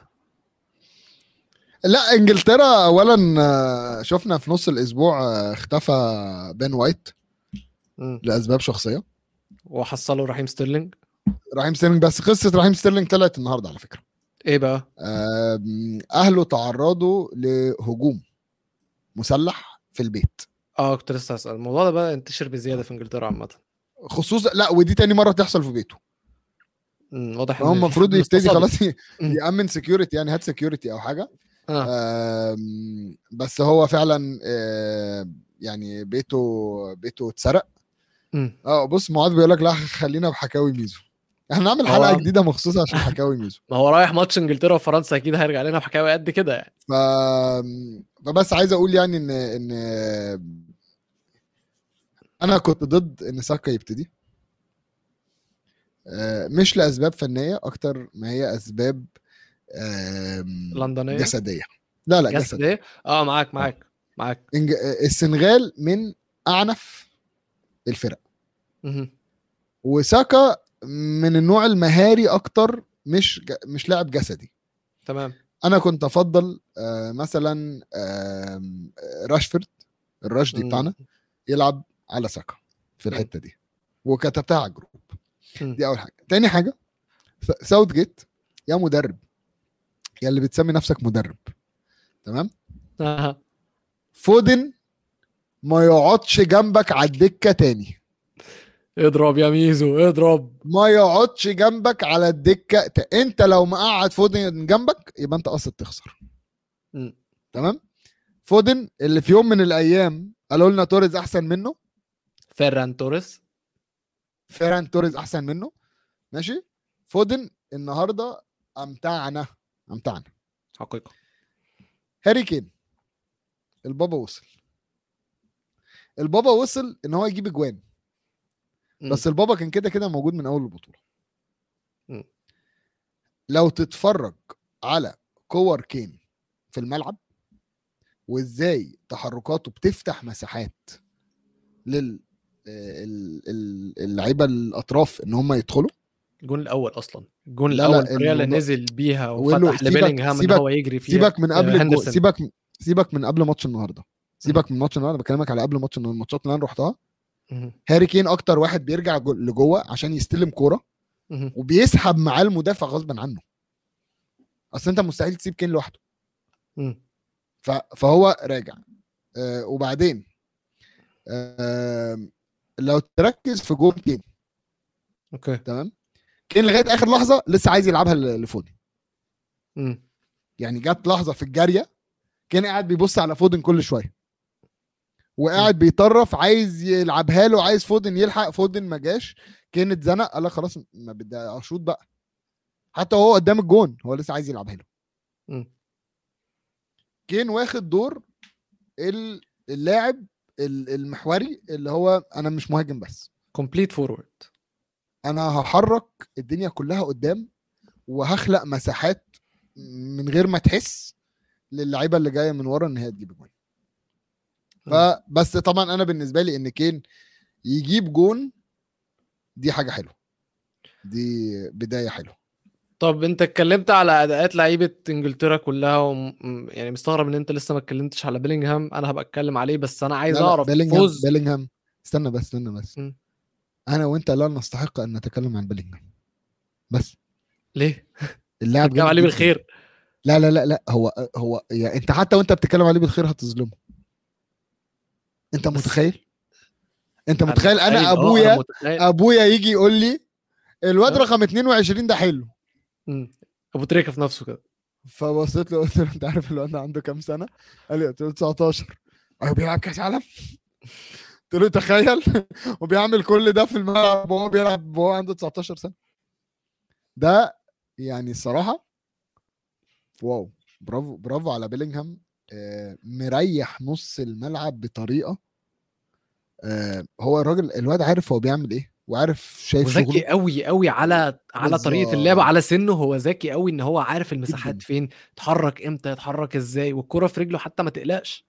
لا إنجلترا اولا شفنا في نص الأسبوع اختفى بن وايت مم. لأسباب شخصية. وحصلوا رحيم ستيرلينج. رحيم ستيرلينج بس قصة رحيم ستيرلينج طلعت النهارده على فكرة. إيه بقى؟ أهله تعرضوا لهجوم مسلح في البيت. آه كنت لسه هسأل. الموضوع ده بقى انتشر بزيادة في إنجلترا عامة. خصوصا لا ودي تاني مرة تحصل في بيته. واضح هو المفروض يبتدي. خلاص. يأمن security يعني هات security أو حاجة. آم، بس هو فعلا آه، يعني بيته بيته اتسرق. آه بص معاذ بيقول لك لا خلينا بحكاوي ميزو. إحنا هنعمل هو- حلقة جديدة مخصوصه عشان حكاوي ميزو. ما هو رايح ماتش إنجلترا وفرنسا أكيد هيرجع لنا بحكاوي قد كده يعني. ف... فبس عايز أقول يعني إن إن أنا كنت ضد إن ساكا يبتدي. آه، مش لأسباب فنية أكتر ما هي أسباب لندنية؟ جسدية. لا لا جسد جسدية؟ إيه آه. معاك معاك. معاك السنغال من أعنف الفرق. وساكا من النوع المهاري أكتر مش ج... مش لاعب جسدي. تمام. أنا كنت أفضل آه، مثلا راشفورد الراشدي. بتاعنا يلعب على ساكا في. الحتة دي وكتبتها على الجروب. دي أول حاجة تاني حاجة ساوث جيت يا مدرب يا اللي بتسمي نفسك مدرب تمام آه. فودن ما يقعدش جنبك على الدكة تاني اضرب يا ميزو اضرب ما يقعدش جنبك على الدكة. أنت لو مقعد فودن جنبك يبقى أنت قصد تخسر مم. تمام فودن اللي في يوم من الأيام قالوا لنا توريز أحسن منه فيران توريس فيران توريز أحسن منه. ماشي. فودن النهارده أمتعنا. أمتعنا. حقيقة. هاري كين. البابا وصل. البابا وصل إن هو يجيب أجوان. بس البابا كان كده كده موجود من أول البطولة. مم. لو تتفرج على كور كين في الملعب وإزاي تحركاته بتفتح مساحات لل اللعيبة الأطراف إن هم يدخلوا الجون الأول أصلا الجون لا، لا، الأول الطريقة اللي نزل بيها وفتح لبيلينغهام إن هو يجري فيها سيبك من قبل آه،. سيبك سيبك من قبل ماتش النهارده سيبك من ماتش النهارده بكلمك على قبل ماتش الماتشات اللي أنا رحتها. هاري كين أكتر واحد بيرجع جو- لجوه عشان يستلم كورة. وبيسحب معاه المدافع غصبا عنه أصل أنت مستحيل تسيب كين لوحده. فهو راجع آه وبعدين آه لو تركز في جول كين okay. تمام؟ كين لغاية آخر لحظة لسه عايز يلعبها لفودن. مم. يعني جت لحظة في الجارية كان قاعد بيبص على فودن كل شوية. وقاعد بيطرف عايز يلعبها له عايز فودن يلحق. فودن ما جاش كان اتزنق قال لك خلاص ما بدي أشوط بقى. حتى وهو قدام الجون هو لسه عايز يلعبها له. كين واخد دور ال- اللاعب ال- المحوري اللي هو أنا مش مهاجم بس. complete forward أنا هحرك الدنيا كلها قدام وهخلق مساحات من غير ما تحس للعيبة اللي جاية من ورا إن هي تجيب جون. فبس طبعا أنا بالنسبة لي إن كين يجيب جون دي حاجة حلوة. دي بداية حلوة. طب انت اتكلمت على أداءات لعيبة إنجلترا كلها. م- يعني مستغرب إن أنت لسه ما اتكلمتش على بيلينغهام أنا هبقى أتكلم عليه بس أنا عايز أعرف فوز بيلينغهام استنى بس استنى بس م. أنا وأنت لا نستحق أن نتكلم عن بيلينغهام بس ليه؟ اللاعب جامد عليه. بالخير لا لا لا لا هو هو يعني أنت حتى وأنت بتتكلم عليه بالخير هتظلمه أنت متخيل أنت متخيل أنا أه، أبويا. أبويا يجي يقول لي الواد أه. رقم 22 ده حلو م. أبو تريكة في نفسه كده. فبصيت له قلت له أنت عارف الواد ده عنده كام سنة؟ قال لي قلت له 19 هو بيلعب كأس عالم؟ قلت له تخيل. وبيعمل كل ده في الملعب وهو بيلعب وهو عنده 19 سنة. ده يعني الصراحة واو. برافو برافو على بيلينغهام. آه، مريح نص الملعب بطريقة. آه، هو الراجل الواد عارف هو بيعمل إيه. وعارف شايف وذكي شغله؟ قوي قوي على على طريقة. اللعب. على سنه هو ذكي قوي إن هو عارف المساحات جداً. فين يتحرك إمتى يتحرك إزاي والكرة في رجله حتى ما تقلقش.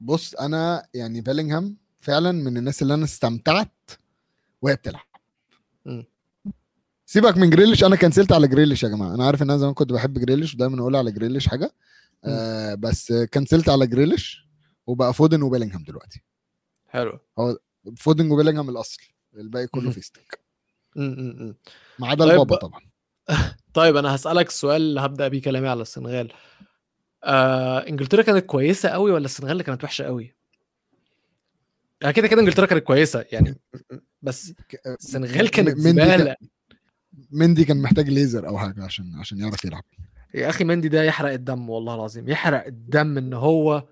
بص أنا يعني بيلينغهام فعلا من الناس اللي أنا استمتعت وهي بتلعب. سيبك من جريليش أنا كنسلت على جريليش يا جماعة. أنا عارف إن أنا زمان كنت بحب جريليش ودايما أقول على جريليش حاجة. آه بس كنسلت على جريليش وبقى فودن وبيلينغهام دلوقتي. حلو. فودن وبيلينغهام الأصل. الباقي كله. فيستك. ما عدا طيب البابا طبعا. طيب أنا هسألك السؤال اللي هبدأ بيه كلامي على السنغال. آه إنجلترا كانت كويسة قوي ولا السنغال اللي كانت وحشة قوي؟ آه كده كده إنجلترا كانت كويسة يعني بس السنغال كانت زبالة. مندي كان محتاج ليزر أو حاجة عشان عشان يعرف يلعب. يا أخي مندي ده يحرق الدم والله العظيم يحرق الدم إن هو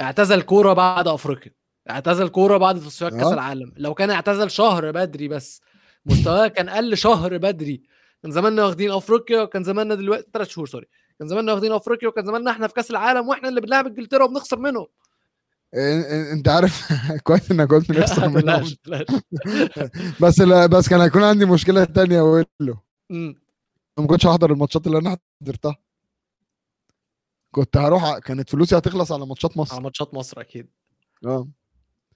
اعتزل كورة بعد أفريقيا. اعتزل كورة بعد تصفيات كأس آه. العالم. لو كان اعتزل شهر بدري بس مستواه كان قل شهر بدري. كان زماننا واخدين أفريقيا وكان زماننا دلوقتي ثلاث شهور سوري كان زماننا واخدين أفريقيا وكان زماننا إحنا في كأس العالم وإحنا اللي بنلعب إنجلترا وبنخسر منهم. أنت عارف كويس إنك قلت نخسر منهم. بس لا بس كان هيكون عندي مشكلة تانية أقول له. ما كنتش هحضر الماتشات اللي أنا حضرتها. كنت هروح كانت فلوسي هتخلص على ماتشات مصر. على ماتشات مصر أكيد. آه.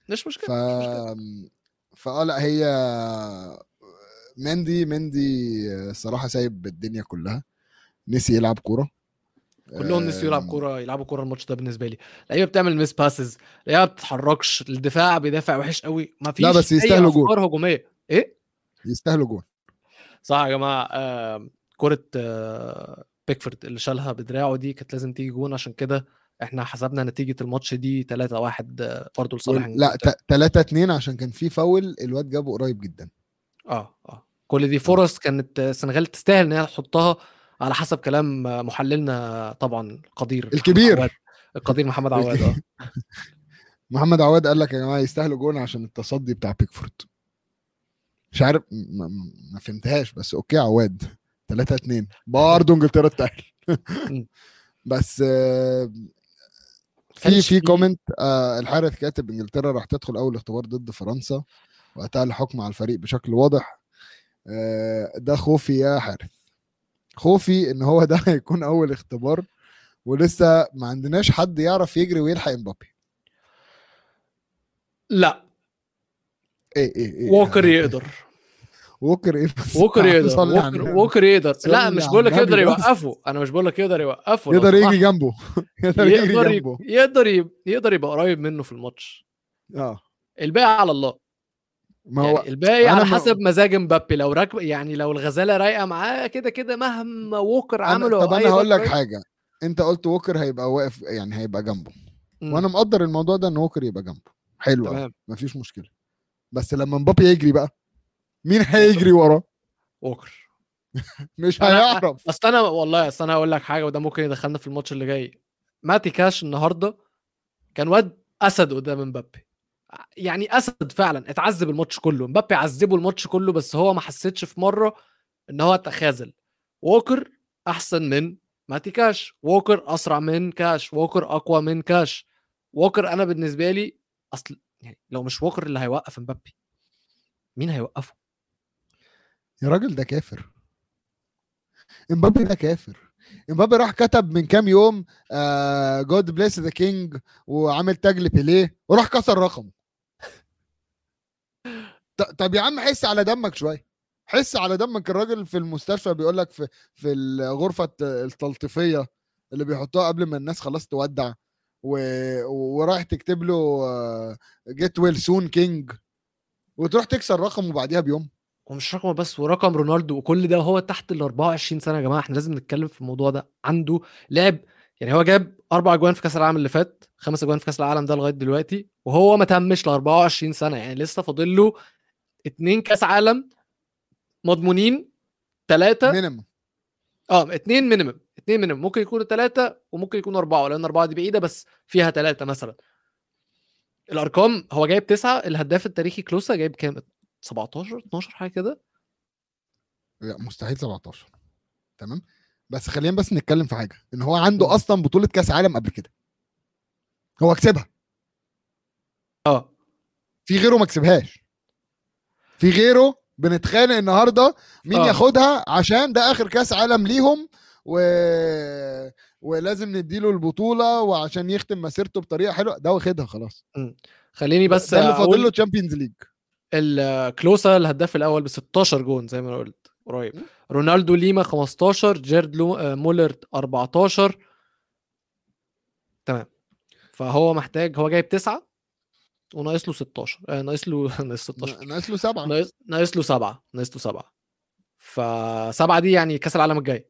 مش مشكلة ف مش. فآه لأ هي مندي مندي الصراحه سايب الدنيا كلها. نسي يلعب كورة. كلهم نسيوا يلعب كورة يلعبوا كورة الماتش ده بالنسبة لي. لعيبة بتعمل miss passes لعيبة ما بتتحركش الدفاع بيدافع وحش قوي. ما فيش لا، بس يستاهلوا جول. أفكار هجومية. إيه؟ يستاهلوا جول صح يا جماعة. آه كرة آه بيكفورد اللي شالها بدراعه دي كانت لازم تيجي جون عشان كده إحنا حسبنا نتيجة الماتش دي 3 1 آه برضه لصالح لأ إنجلترا. 3 2 عشان كان في فاول الواد جابه قريب جدا آه آه كل دي فرص كانت السنغال تستاهل إن هي تحطها على حسب كلام محللنا طبعا القدير محمد الكبير. عواد. القدير محمد عواد آه محمد عواد قال لك يا جماعة يستاهلوا جول عشان التصدي بتاع بيكفورد مش عارف ما, ما- فهمتهاش بس okay عواد 3 2 برضه إنجلترا تتاهل. بس آه، في في comment آه الحارث كاتب إنجلترا راح تدخل أول اختبار ضد فرنسا واتى الحكم على الفريق بشكل واضح. آه ده خوفي يا حارث خوفي إن هو ده هيكون أول اختبار ولسه ما عندناش حد يعرف يجري ويلحق إمبابي. لا. إيه إيه إيه ووكر يقدر. ووكر إيه؟ ووكر يقدر ووكر, يقدر. لا مش بقول لك يقدر. يوقفه أنا مش بقول لك يقدر يوقفه. يقدر. يجي جنبه. يقدر يجري جنبه. يقدر يقدر يبقى قريب منه في الماتش. آه. الباقي على الله. ما هو يعني الباقي على ما- حسب مزاج مبابي. لو راكب يعني لو الغزالة رايقة معاه كده كده مهما ووكر عمله طب أنا هقول لك حاجة. أنت قلت ووكر هيبقى واقف يعني هيبقى جنبه. مم. وأنا مقدر الموضوع ده إن ووكر يبقى جنبه. حلو مفيش مشكلة. بس لما مبابي يجري بقى مين هيجري وراه ووكر. مش أنا- هيعرف. أصل أنا والله أصل أنا هقول لك حاجة وده ممكن يدخلنا في الماتش اللي جاي. ماتي كاش النهارده كان واد أسد قدام مبابي. يعني أسد فعلا. اتعذب الماتش كله. مبابي عذبه الماتش كله بس هو ما حسيتش في مرة إن هو تخاذل. ووكر أحسن من ماتي كاش. ووكر أسرع من كاش. ووكر أقوى من كاش. ووكر أنا بالنسبة لي أصل يعني لو مش ووكر اللي هيوقف مبابي. مين هيوقفه؟ يا راجل ده كافر. إمبابي ده كافر. إمبابي راح كتب من كام يوم God bless the king وعامل tag لبيليه وراح كسر رقمه طب يا عم حس على دمك شوية. حس على دمك الراجل في المستشفى بيقول لك في في الغرفة التلطيفية اللي بيحطوها قبل ما الناس خلاص تودع و... ورايح تكتب له get well soon king وتروح تكسر رقمه بعديها بيوم. ومش رقمه بس ورقم رونالدو وكل ده هو تحت ال 24 سنة يا جماعة. إحنا لازم نتكلم في الموضوع ده. عنده لعب يعني هو جاب أربع اجوان في كأس العالم اللي فات خمس اجوان في كأس العالم ده لغاية دلوقتي وهو ما تمش ل 24 سنة. يعني لسه فاضل له اتنين كأس عالم مضمونين ثلاثة minimum. آه اتنين minimum. اتنين minimum. ممكن يكونوا ثلاثة وممكن يكونوا أربعة لأن أربعة دي بعيدة بس فيها ثلاثة مثلا. الأرقام هو جايب تسعة الهداف التاريخي كلوسا جايب كام؟ 17 12 حاجة كده. لا مستحيل 17 تمام؟ بس خلينا بس نتكلم في حاجة إن هو عنده. أصلا بطولة كأس عالم قبل كده. هو كسبها. آه. في غيره ما كسبهاش. في غيره بنتخانق النهارده مين آه. ياخدها عشان ده آخر كأس عالم ليهم و... ولازم نديله البطولة وعشان يختم مسيرته بطريقة حلوة. ده واخدها خلاص. خليني بس ده اللي فاضل له Champions League الكلوسا الهداف الأول ب 16 جون زي ما أنا قلت قريب. رونالدو ليما 15 جيرد. آه، مولر 14 تمام. فهو محتاج هو جايب تسعة وناقص له 16 آه ناقص له ناقص 16 ناقص له سبعة. ناقص ناقص له سبعة ناقص له سبعة. فسبعة دي يعني كأس العالم الجاي.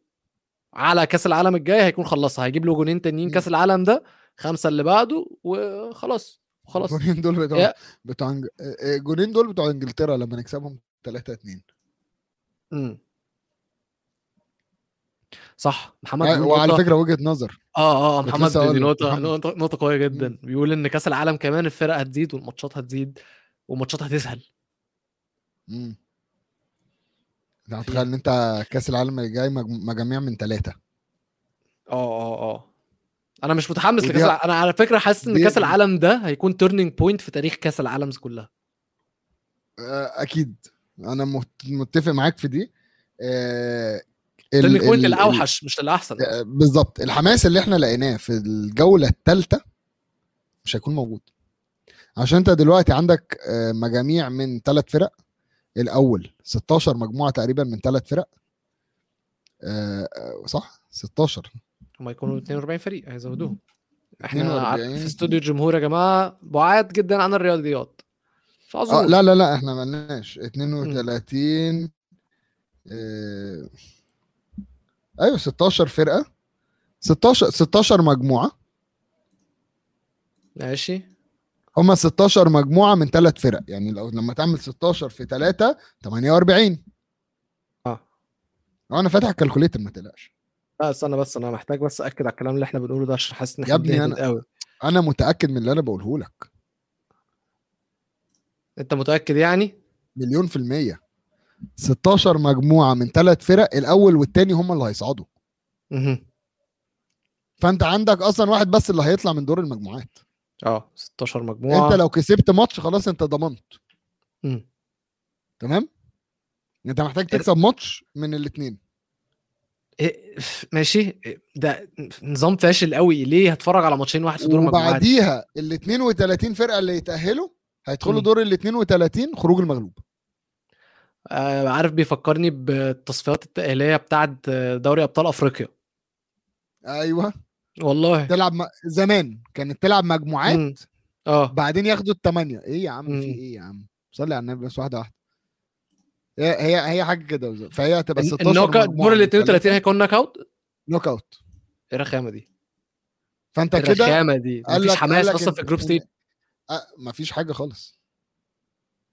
على كأس العالم الجاي هيكون خلصها هيجيب له جونين تانيين. كأس العالم ده خمسة اللي بعده وخلاص. خلاص. الجونين دول بتوع بتوع الجونين دول بتوع إنجلترا لما نكسبهم 3 2 امم. صح. محمد وعلى بيقول نقطة- فكرة وجهة نظر. آه آه كنت محمد دي. نقطة نقطة قوية جدا. بيقول إن كأس العالم كمان الفرق هتزيد والماتشات هتزيد والماتشات هتسهل. امم تخيل إن أنت كأس العالم اللي جاي مج- مجاميع من ثلاثة آه آه آه. أنا مش متحمس لكأس ه- الع... أنا على فكرة حاسس إن كأس العالم ده هيكون turning point في تاريخ كأس العالم كلها. أكيد. أنا مت- متفق معاك في دي. آه، ال- turning point ال- الأوحش مش الأحسن. آه، بالظبط. الحماس اللي إحنا لقيناه في الجولة الثالثه مش هيكون موجود. عشان أنت دلوقتي عندك آه، مجاميع من ثلاث فرق. الأول 16 مجموعة تقريبا من ثلاث فرق. آه، آه، صح؟ 16 هم يكونوا 42 فريق هيزودوهم. إحنا 42. ع- في استوديو الجمهور يا جماعة بعاد جدا عن الرياضيات. آه فاظن لا لا لا إحنا ملناش. 32 آه، أيوه 16 فرقة. 16 16 مجموعة. ماشي. هما 16 مجموعة من ثلاث فرق. يعني لو لما تعمل 16 في 3 48 آه. أنا فاتح الكالكوليتر ما تقلقش. لا استنى بس أنا محتاج بس اكد على الكلام اللي إحنا بنقوله ده عشان حاسس إن يا ابني أنا- قوي أنا متأكد من اللي أنا بقوله لك. أنت متأكد يعني؟ مليون في المية. 16 مجموعة من ثلاث فرق الأول والثاني هم اللي هيصعدوا. مهم. فأنت عندك أصلا واحد بس اللي هيطلع من دور المجموعات. آه 16 مجموعة. أنت لو كسبت ماتش خلاص أنت ضمنت. مم. تمام؟ أنت محتاج تكسب ماتش من الاثنين ماشي. إيه، ده نظام فاشل قوي. ليه؟ هتفرج على ماتشين واحد في دور المجموعات وبعديها ال 32 فرقة اللي يتأهلوا هيدخلوا. دور ال 32 خروج المغلوب. آه عارف بيفكرني بالتصفيات التأهيلية بتاعت دوري أبطال أفريقيا. أيوه. والله. تلعب م... زمان كانت تلعب مجموعات. آه. بعدين ياخدوا الثمانيه إيه يا عم؟ في. إيه يا عم؟ صلي على النبي بس واحدة واحدة. هي هي هي حاجة كده بالظبط. فهي هتبقى 16 ال knock مجموعة دور ال من 32 ثلاثة. هيكون knockout knockout إيه الرخامة دي؟ فأنت إيه كده الرخامة دي؟ مفيش حماس إن- في ال group stage أه مفيش حاجة خالص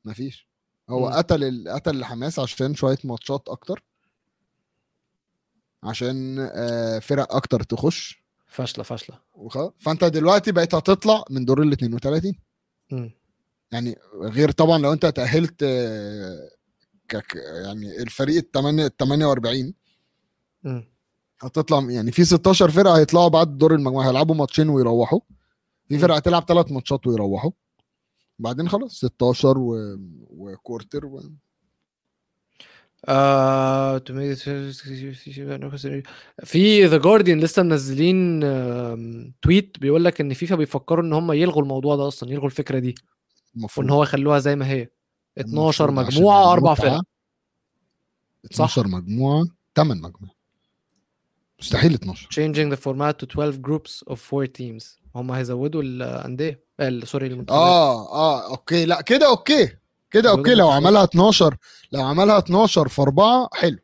مفيش هو. قتل ال... قتل الحماس عشان شوية ماتشات أكتر عشان آه، فرق أكتر تخش فاشلة وخلاص فأنت دلوقتي بقيت هتطلع من دور ال 32 مم. يعني غير طبعا لو أنت تأهلت آه، يعني الفريق ال 8 ال 48 مم. هتطلع يعني في 16 فرقة هيطلعوا بعد دور المجموعة هيلعبوا ماتشين ويروحوا. في. فرقة هتلعب ثلاث ماتشات ويروحوا. بعدين خلاص 16 و... و quarter و... آه في The Guardian لسه منزلين tweet بيقول لك إن فيفا بيفكروا إن هم يلغوا الموضوع ده أصلا يلغوا الفكرة دي. المفروض. وإن هو يخلوها زي ما هي. 12 المفروض عشان مجموعة أربع. فرق. 12 مجموعة 8 مجموعة. مستحيل 12 changing the format to 12 groups of 4 teams. هم هيزودوا الأندية ال- sorry المنتخبات. آه آه okay. لا كده okay. كده okay. لو. عملها 12 لو عملها 12 في 4 حلو.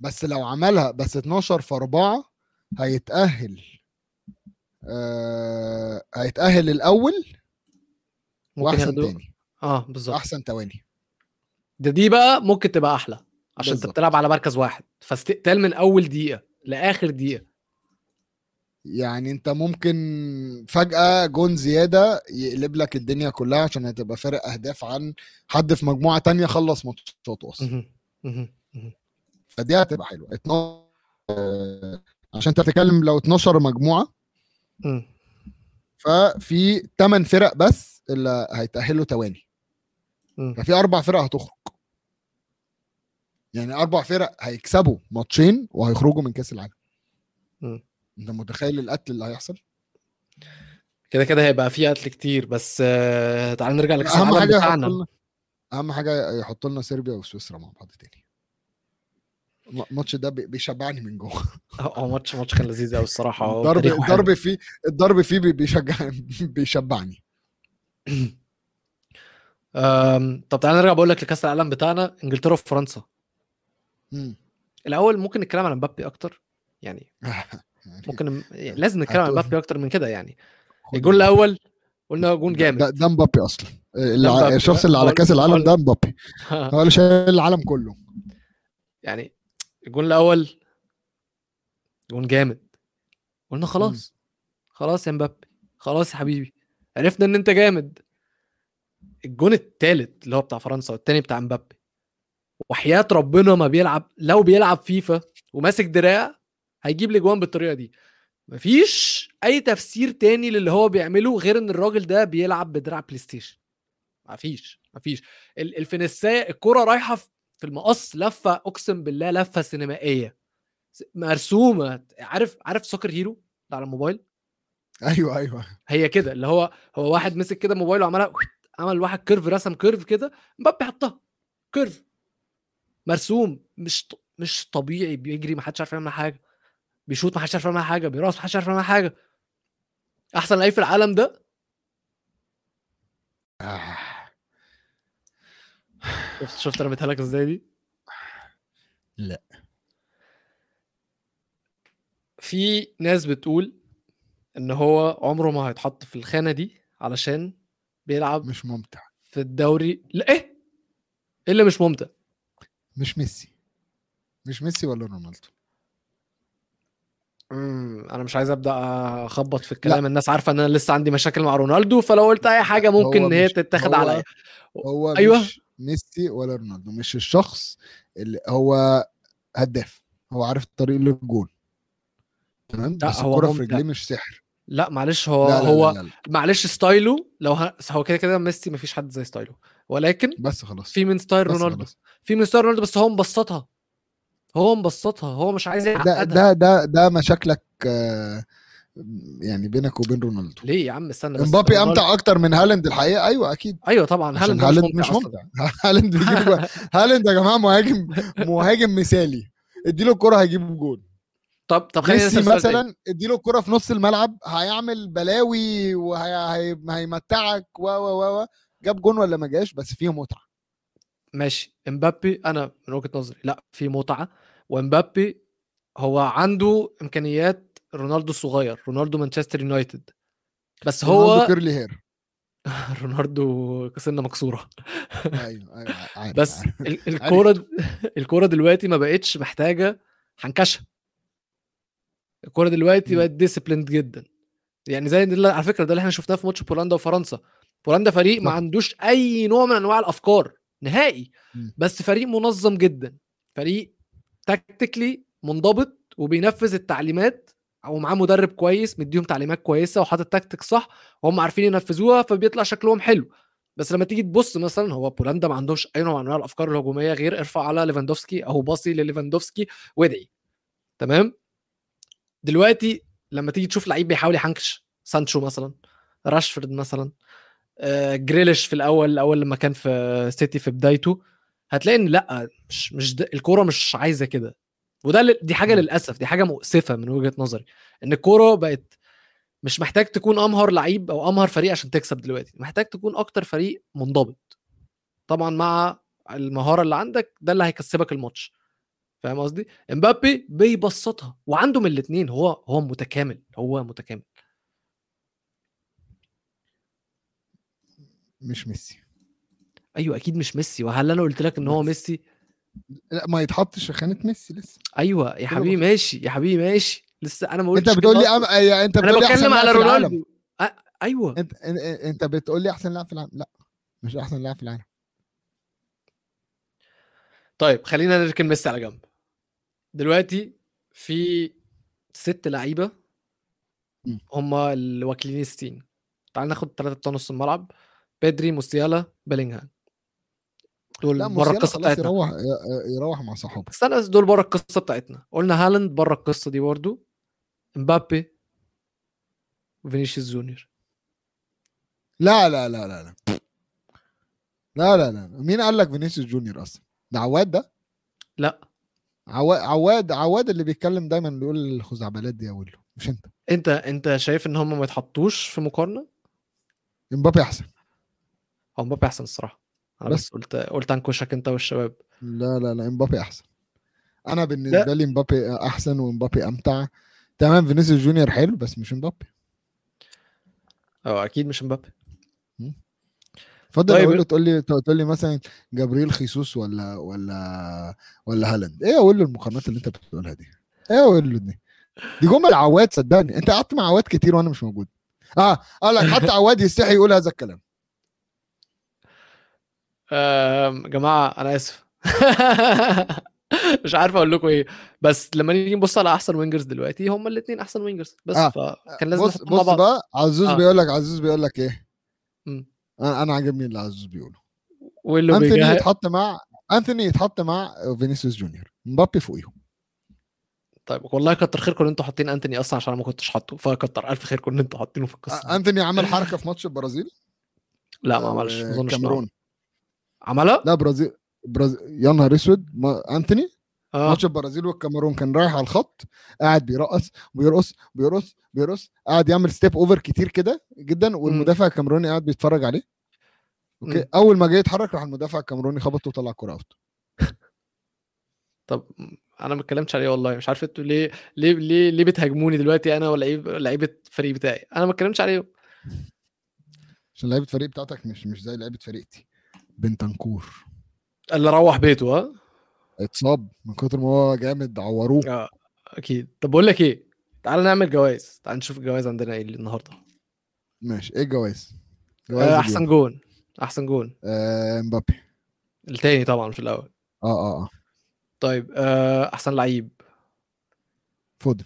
بس لو عملها بس 12 في 4 هيتأهل آه هيتأهل الأول ياخدوا تاني. آه بالظبط أحسن تواني ده دي بقى ممكن تبقى أحلى عشان أنت. بتلعب على مركز واحد فاستقتال من أول دقيقة لآخر دقيقة يعني أنت ممكن فجأة جون زيادة يقلب لك الدنيا كلها عشان هتبقى فارق أهداف عن حد في مجموعة تانية خلص ماتشاته. مهم. فدي هتبقى حلوة 12 آه، عشان أنت بتتكلم لو 12 مجموعة. ففي 8 فرق بس اللي هيتأهلوا تواني مم. ففي أربع فرق هتخرج. يعني أربع فرق هيكسبوا ماتشين وهيخرجوا من كأس العالم. أنت متخيل القتل اللي هيحصل؟ كده كده هيبقى في قتل كتير بس آه، تعال نرجع لكأس أهم العالم حاجة يحط بتاعنا. لنا أهم حاجة يحط لنا صربيا وسويسرا مع بعض تاني. الم- الماتش ده بي- بيشبعني من جوه. هو ماتش ماتش كان لذيذ قوي الصراحة الضرب. الضرب فيه الضرب فيه بي- بيشجع بيشبعني. طب تعالى نرجع بقول لك لكأس العالم بتاعنا إنجلترا وفرنسا. الأول ممكن نتكلم عن مبابي أكتر يعني ممكن يعني لازم نتكلم عن مبابي أكتر من كده يعني. الجول الأول قلنا جون جامد. ده مبابي أصلا. اللي. الشخص اللي على كأس العالم ده مبابي. هو اللي شايل العالم كله. يعني الجون الأول جون جامد. قلنا خلاص. خلاص يا مبابي. خلاص يا حبيبي. عرفنا إن أنت جامد. الجون التالت اللي هو بتاع فرنسا والتاني بتاع مبابي. وحياة ربنا ما بيلعب لو بيلعب فيفا وماسك دراع هيجيب لي اجوان بالطريقة دي. مفيش أي تفسير تاني للي هو بيعمله غير إن الراجل ده بيلعب بدراع PlayStation مفيش مفيش. ال- ال finish ايه الكرة رايحة في في المقص لفة أقسم بالله لفة سينمائية. مرسومة. عارف عارف Soccer Hero على الموبايل؟ أيوه أيوه. هي كده اللي هو هو واحد مسك كده موبايله وعملها عمل واحد curve رسم curve كده مبابي حطها. curve مرسوم. مش مش طبيعي. بيجري ما حدش عارف يعمل حاجة. بيشوط ما حدش عارف يعمل حاجة. بيراس ما حدش عارف يعمل حاجة. أحسن لعيب في العالم ده. آه. شفت شفت رميتها لك إزاي دي؟ لا. في ناس بتقول إن هو عمره ما هيتحط في الخانة دي علشان بيلعب مش ممتع. في الدوري. لا إيه؟ إيه اللي مش ممتع؟ مش ميسي. مش ميسي ولا رونالدو. امم أنا مش عايز أبدأ أخبط في الكلام. الناس عارفة إن أنا لسه عندي مشاكل مع رونالدو فلو قلت أي حاجة ممكن إن هي تتاخد عليا. هو أيوة. مش ميسي ولا رونالدو مش الشخص اللي هو هداف. هو عارف الطريق للجول تمام؟ لا، بس هو الكرة في. رجليه مش سحر. لا معلش هو لا لا هو لا, لا, لا. معلش style ه لو ه... هو كده كده ميسي مفيش حد زي style ه. ولكن بس خلاص. في من style رونالدو. خلاص. في من style رونالدو بس هو مبسطها. هو مبسطها. هو مش عايز ده يعقدها. ده ده ده مشاكلك آه، يعني بينك وبين رونالدو. ليه يا عم؟ استنى بس امبابي أمتع أكتر من هالاند الحقيقة؟ أيوه أكيد. أيوه طبعا هالاند هالاند مش. ممتع. هالاند بيجيب. هالاند يا جماعة مهاجم مهاجم مثالي. اديله الكرة هيجيب جول طب طب خلينا ميسي. مثلا اديله الكرة في نص الملعب هيعمل بلاوي وهيمتعك و و و جاب جون ولا ما جاش؟ بس فيه متعة. ماشي. امبابي أنا من وجهة نظري لا في متعة. وامبابي هو عنده إمكانيات رونالدو الصغير رونالدو مانشستر يونايتد. بس رونالدو هو curly hair. رونالدو سنه مكسورة. أيوه أيوه عارف بس الكوره الكوره دلوقتي ما بقتش محتاجة حنكشة. الكوره دلوقتي. بقت disciplined جدا. يعني زي اللي- على فكرة ده اللي إحنا شفناه في ماتش بولندا وفرنسا. بولندا فريق ما. عندوش أي نوع من أنواع الأفكار نهائي. بس فريق منظم جدا. فريق تكتيكلي منضبط وبينفذ التعليمات أو معاه مدرب كويس مديهم تعليمات كويسة وحاطط تكتيك صح وهم عارفين ينفذوها فبيطلع شكلهم حلو. بس لما تيجي تبص مثلا هو بولندا ما عندهمش أي نوع من أنواع الأفكار الهجومية غير ارفع على ليفاندوفسكي أو باصي لليفاندوفسكي وادعي تمام؟ دلوقتي لما تيجي تشوف لعيب بيحاول يحنكش سانشو مثلا راشفورد مثلا آه، جريليش في الأول أول لما كان في سيتي في بدايته هتلاقي إن لأ مش مش الكورة مش عايزة كده. وده دي حاجة. للأسف دي حاجة مؤسفة من وجهة نظري إن الكورة بقت مش محتاج تكون أمهر لعيب أو أمهر فريق عشان تكسب دلوقتي محتاج تكون أكتر فريق منضبط. طبعا مع المهارة اللي عندك ده اللي هيكسبك الماتش. فاهم قصدي؟ إمبابي بيبسطها وعنده من الاثنين هو هو متكامل هو متكامل. مش ميسي. أيوه أكيد مش ميسي. وهل أنا قلت لك إن هو. ميسي. لأ ما يتحطش في خانة ميسي لسه. أيوه يا حبيبي. ماشي يا حبيبي ماشي. لسه أنا ما قلتش انت بتقول لي. أم... أي- أنت بتقول لي بتكلم لاعب على في العالم. رونالدو. أ- أيوه. انت- أنت بتقول لي أحسن لاعب في العالم. لأ مش أحسن لاعب في العالم. طيب خلينا نركن ميسي على جنب. دلوقتي في ست لعيبة. هم اللي واكلين السين تعال ناخد ثلاثة بتوع نص الملعب بيدري موسيالا بيلينغهام. دول بره القصة بتاعتنا. يروح يروح مع صحابه. استنى دول بره القصة بتاعتنا. قلنا هالاند بره القصة دي برضه امبابي فينيسيوس جونيور. لا لا لا لا. لا لا لا لا. مين قال لك فينيسيوس جونيور أصلا؟ ده عواد ده؟ لا. عواد عواد عواد اللي بيتكلم دايما بيقول الخزعبلات دي يا ولو مش انت. انت انت شايف ان هم ما يتحطوش في مقارنة؟ امبابي أحسن. هو مبابي أحسن الصراحة. أنا بس. بس قلت قلت أنكشك أنت والشباب. لا لا لا امبابي أحسن. أنا بالنسبة لي امبابي أحسن وامبابي أمتع. تمام فينيسيوس جونيور حلو بس مش امبابي. آه أكيد مش مبابي اتفضل طيب. أقول له تقول لي تقول لي مثلا جبريل خيسوس ولا ولا ولا هالاند. إيه أقول له المقارنات اللي انت بتقولها دي؟ إيه أقول له دي؟ دي جمل عواد صدقني. انت قعدت مع عواد كتير وأنا مش موجود. آه قال لك حتى عواد يستحي يقول هذا الكلام. جماعة أنا آسف. مش عارف أقول لكم إيه. بس لما نيجي نبص على أحسن wingers دلوقتي هم الاثنين أحسن wingers. بس آه. فكان لازم بص بص بقى عزوز آه. بيقول لك عزوز بيقول لك إيه؟ مم. أنا أنا عاجبني اللي عزوز بيقوله. واللي أنثوني بيجهز يتحط مع أنثوني يتحط مع فينيسيوس جونيور. مبابي فوقيهم. طيب والله كتر خيركم إن أنتوا حاطين انتوني أصلا عشان أنا ما كنتش حاطه. فكتر ألف خيركم إن أنتوا حاطينه في القصة. دي. أنثوني عمل حركة في ماتش البرازيل؟ لا ما عملش. ما أظنش عملها؟ لا برازيل برازيل يا نهار أسود. ما... آه. ماتش البرازيل والكاميرون كان رايح على الخط قاعد بيرقص بيرقص بيرقص بيرقص قاعد يعمل step over كتير كده جدا والمدافع الكاميروني قاعد بيتفرج عليه. okay؟ مم. أول ما جه يتحرك راح المدافع الكاميروني خبطه وطلع الكوره out طب أنا ما اتكلمتش عليه والله مش عارف أنتوا ليه ليه ليه ليه بتهاجموني دلوقتي أنا ولعيب لعيبة الفريق بتاعي؟ أنا ما اتكلمتش عليهم. عشان لعيبة فريق بتاعتك مش مش زي لعيبة فريقتي. بنتنكور. اللي روح بيته ها اتصاب من كتر ما هو جامد عوروه. آه أكيد. طب بقول لك إيه؟ تعال نعمل جوائز. تعال نشوف الجوائز عندنا إيه النهارده. ماشي. إيه الجوائز؟ جوائز آه. أحسن جون. أحسن جون. آه مبابي. التاني طبعا مش الأول. آه آه آه. طيب آه أحسن لعيب. فودن.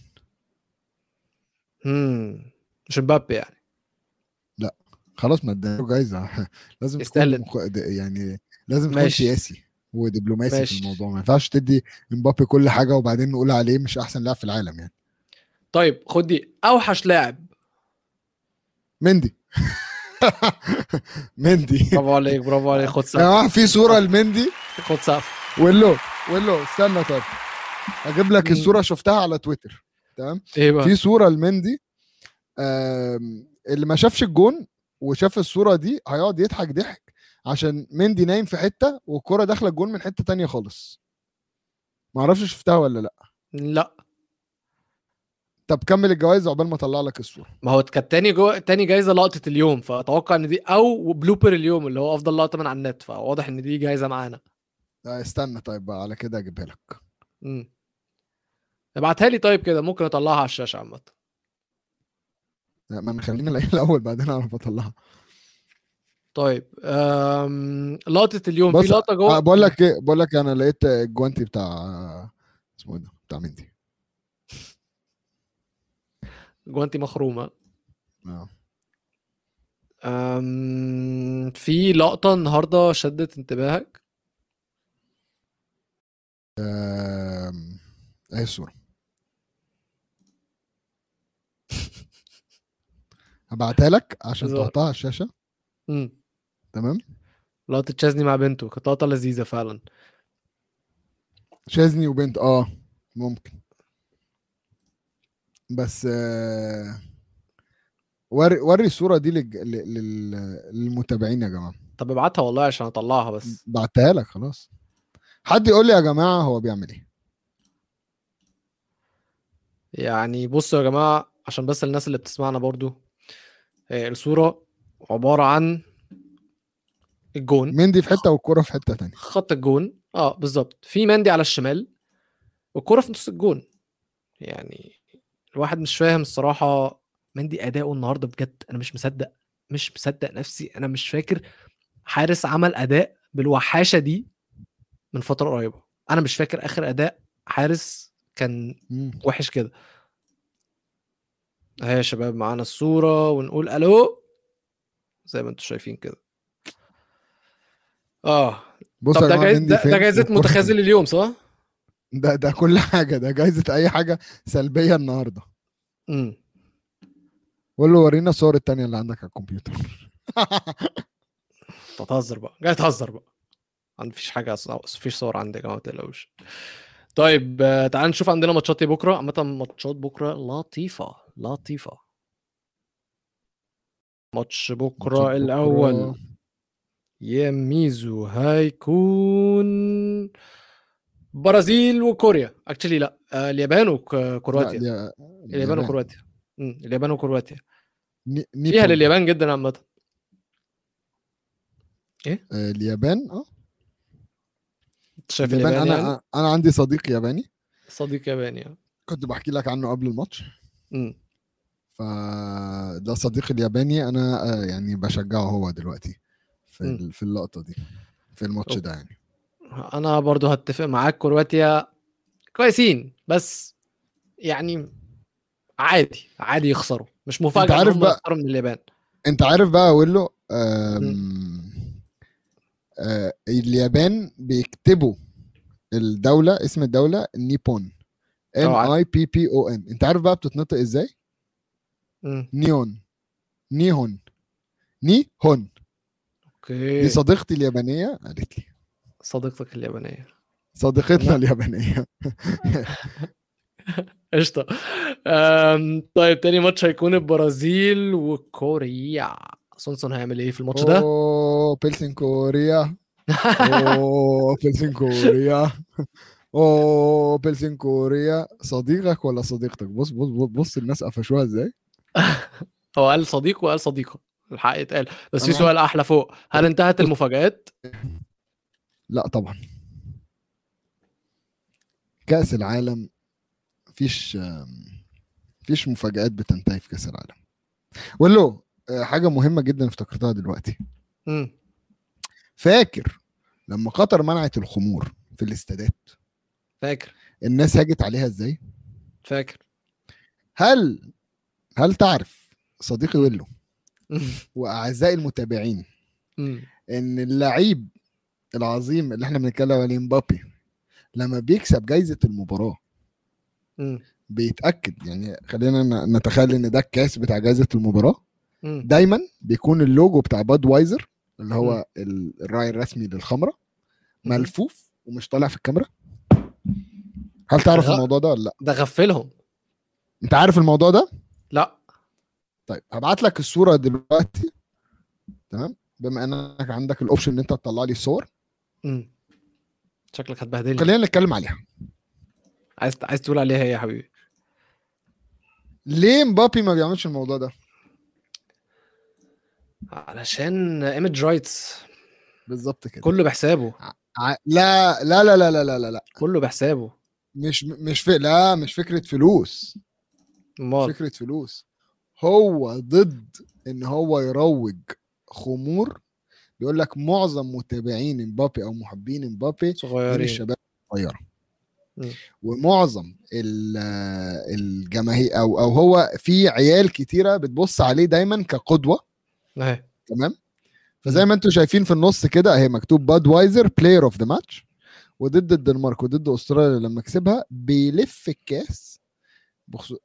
امم مش مبابي يعني. خلاص ما اداله جايزة. لازم يستاهل. يعني لازم تكون. سياسي ودبلوماسي ماشي. في الموضوع. ما ينفعش تدي مبابي كل حاجة وبعدين نقول عليه مش أحسن لاعب في العالم يعني. طيب خد دي. أوحش لاعب. مندي. مندي. برافو عليك برافو عليك. خد يا سقف جماعة في صورة لمندي؟ خد سقف. ولو ولو استنى. طيب أجيب لك. الصورة شفتها على تويتر. تمام؟ إيه بقى؟ في صورة لمندي اللي ما شافش الجون وشاف الصورة دي هيقعد يضحك ضحك. عشان مندي نايم في حتة والكرة داخلة الجون من حتة تانية خالص. ما أعرفش شفتها ولا لا. لا. طب كمل الجوائز عقبال ما اطلع لك الصورة. ما هو كانت تاني جو... تاني جايزة لقطة اليوم فأتوقع إن دي أو بلوبر اليوم اللي هو أفضل لقطة من على النت فواضح إن دي جايزة معانا. استنى طيب بقى على كده أجيبها لك. امم ابعتها لي طيب كده ممكن أطلعها على الشاشة عامة. لا، ما نخلينا الاقيها الأول بعدين أعرف أطلعها. طيب أم... لقطة اليوم في لقطة جوه؟ آه، بقول لك إيه بقول لك أنا لقيت الجوانتي بتاع اسمه إيه ده؟ بتاع مندي جوانتي مخرومة. آه. أم... في لقطة النهارده شدت انتباهك؟ آم، اهي الصورة؟ هبعتها لك عشان. تحطها على الشاشة. امم تمام؟ لقطه تشازني مع بنته كانت لقطة لذيذة فعلا. شاذني وبنت آه ممكن. بس آه، وري وري الصورة دي للج- لل- لل- للمتابعين يا جماعة. طب ابعتها والله عشان اطلعها بس. بعتها لك خلاص. حد يقول لي يا جماعة هو بيعمل إيه؟ يعني بصوا يا جماعة عشان بس الناس اللي بتسمعنا برضو آه، الصورة عبارة عن الجون. مندي في حتة والكرة في حتة تانية. خط الجون. آه بالظبط. في مندي على الشمال والكرة في نص الجون. يعني الواحد مش فاهم الصراحة مندي أداؤه النهاردة بجد. أنا مش مصدق مش مصدق نفسي. أنا مش فاكر حارس عمل أداء بالوحاشة دي من فترة قريبة. أنا مش فاكر آخر أداء حارس كان. وحش كده. اهي يا شباب معانا الصورة ونقول ألو. زي ما أنتم شايفين كده. آه. بص طب ده جماعة جايز مندي ده, ده والكرة متخاذل اليوم صح؟ ده ده كل حاجة ده جايزة أي حاجة سلبية النهارده. امم قول له ورينا الصور التانية اللي عندك على الكمبيوتر. تهزر بقى جاي تهزر بقى. ما فيش حاجة أصلاً- مفيش صور عندي يا جماعة ما تقلقوش. طيب آه، تعال نشوف عندنا ماتشات إيه بكرة. عامة ماتشات بكرة لطيفة لطيفة. ماتش بكرة ماتشات يا ميزو هيكون برازيل وكوريا. اكشلي لا. آه اليابان وكرواتيا اليابان وكرواتيا. اليابان وكرواتيا. فيها. لليابان جدا عامة. آه، اليابان آه. شايف اليابان أنا يعني؟ أنا عندي صديق ياباني. صديق ياباني يعني. كنت بحكي لك عنه قبل الماتش. فده صديقي الياباني أنا آه، يعني بشجعه هو دلوقتي. في في اللقطة دي في الماتش ده يعني. أنا برضو هتفق معاك كرواتيا كويسين بس يعني عادي عادي يخسروا. مش مفاجأة عارف إن هم بقى- من اليابان. أنت عارف بقى أقول له آم، آه اليابان بيكتبوا الدولة اسم الدولة نيبون N عارف. I P P O N أنت عارف بقى بتتنطق إزاي؟ مم. نيون. نيهون. نيهون. okay. دي صديقتي اليابانية؟ قالت لي. صديقتك اليابانية. صديقتنا اليابانية. قشطة. أم، طيب تاني ماتش هيكون البرازيل وكوريا. سونسون هيعمل إيه في الماتش ده؟ 오 필승 코리아. 오 필승 코리아. 오 필승 코리아. صديقك ولا صديقتك؟ بص بص بص, بص الناس قفشوها إزاي؟ هو قال صديق وقال صديقة. الحق يتقال. بس في سؤال أحلى فوق. هل انتهت المفاجآت؟ لا طبعا. كأس العالم مفيش مفيش مفاجآت بتنتهي في كأس العالم. ولو حاجة مهمة جدا افتكرتها دلوقتي. مم. فاكر لما قطر منعت الخمور في الاستادات؟ فاكر. الناس هاجت عليها إزاي؟ فاكر. هل هل تعرف صديقي ويلو واعزائي المتابعين. إن اللعيب العظيم اللي إحنا بنتكلم عليه مبابي لما بيكسب جايزة المباراة مم. بيتأكد يعني خلينا نتخيل إن ده الكاس بتاع جائزه المباراة. دايما بيكون اللوجو بتاع Budweiser اللي هو ال- الراعي الرسمي للخمرة. ملفوف ومش طالع في الكاميرا هل تعرف. الموضوع ده ولا لأ ده غفلهم أنت عارف الموضوع ده لأ طيب هبعت لك الصورة دلوقتي. تمام؟ بما إنك عندك الاوبشن إن أنت تطلع لي الصور مم. شكلك هتبهدلني. خلينا نتكلم عليها. عايز عايز تقول عليها إيه يا حبيبي؟ ليه مبابي ما بيعملش الموضوع ده؟ علشان image rights بالظبط كده. كله بحسابه. ع- لا لا لا لا لا لا لا. كله بحسابه. مش مش في لا مش فكرة فلوس. أمال. فكرة فلوس. هو ضد إن هو يروج خمور. بيقول لك معظم متابعين امبابي أو محبين امبابي من صغيرين. الشباب الصغيرة. ومعظم ال- الجماهير أو أو هو في عيال كتيرة بتبص عليه دايما كقدوة. أهي. تمام؟ فزي ما أنتم شايفين في النص كده أهي مكتوب Budweiser player of the match وضد الدنمارك وضد أستراليا لما كسبها بيلف الكاس.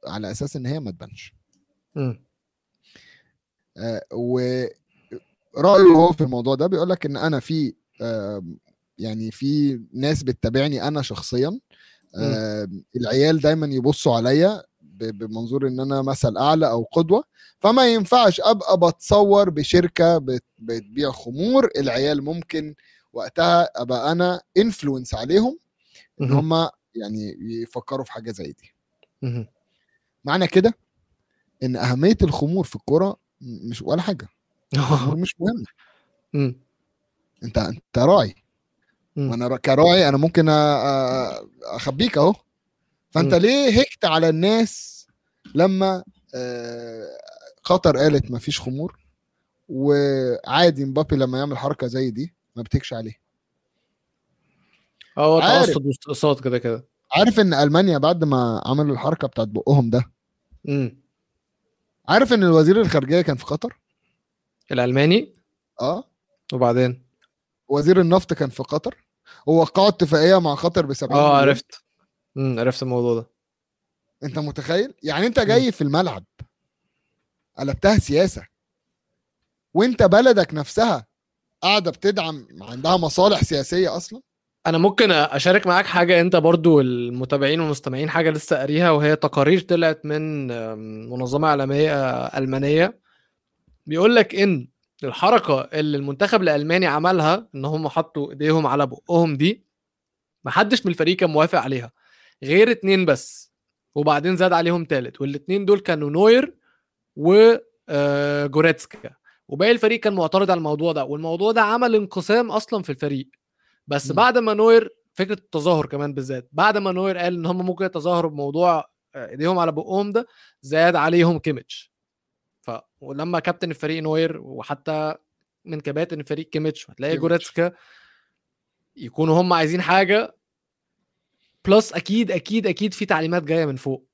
على أساس إن هي ما تبانش. مم. آه ورايه هو في الموضوع ده بيقول لك إن أنا في آه يعني في ناس بتتابعني أنا شخصيا آه العيال دايما يبصوا عليا بمنظور إن أنا مثل أعلى أو قدوة فما ينفعش أبقى بتصور بشركة بت- بتبيع خمور العيال ممكن وقتها أبقى أنا انفلونس عليهم إن. هم يعني يفكروا في حاجة زي دي. معنى كده إن أهمية الخمور في الكوره مش ولا حاجة الخمور مش مهمه. أنت أنت راعي. وأنا را- كراعي أنا ممكن أخبيك أهو فأنت. ليه هكت على الناس لما آه، قطر قالت ما فيش خمور وعادي مبابي لما يعمل حركة زي دي ما بتكش عليه هو عارف. تعصب واستقصاد كده كده عارف إن ألمانيا بعد ما عملوا الحركة بتاعت بقهم ده. عارف إن الوزير الخارجية كان في قطر؟ الألماني؟ آه. وبعدين؟ وزير النفط كان في قطر. ووقعوا اتفاقية مع قطر ب 70 آه. عرفت. مم. عرفت الموضوع ده. أنت متخيل؟ يعني أنت جاي في الملعب قلبتها سياسة. وأنت بلدك نفسها قاعدة بتدعم عندها مصالح سياسية أصلا؟ أنا ممكن أشارك معاك حاجة أنت برضو المتابعين والمستمعين حاجة لسه قاريها وهي تقارير طلعت من منظمة إعلامية آه، ألمانية. بيقول لك إن الحركة اللي المنتخب الألماني عملها إن هم حطوا إيديهم على بقهم دي محدش من الفريق كان موافق عليها. غير اتنين بس وبعدين زاد عليهم تالت والاتنين دول كانوا نوير وجوريتسكا وباقي الفريق كان معترض على الموضوع ده والموضوع ده عمل انقسام أصلا في الفريق. بس مم. بعد ما نوير فكرة التظاهر كمان بالذات بعد ما نوير قال إن هم ممكن يتظاهروا بموضوع آه، إيديهم على بقهم ده زاد عليهم كيميتش ف ولما كابتن الفريق نوير وحتى من كباتن الفريق كيميتش هتلاقي. جوريتسكا يكونوا هم عايزين حاجة plus أكيد أكيد أكيد في تعليمات جاية من فوق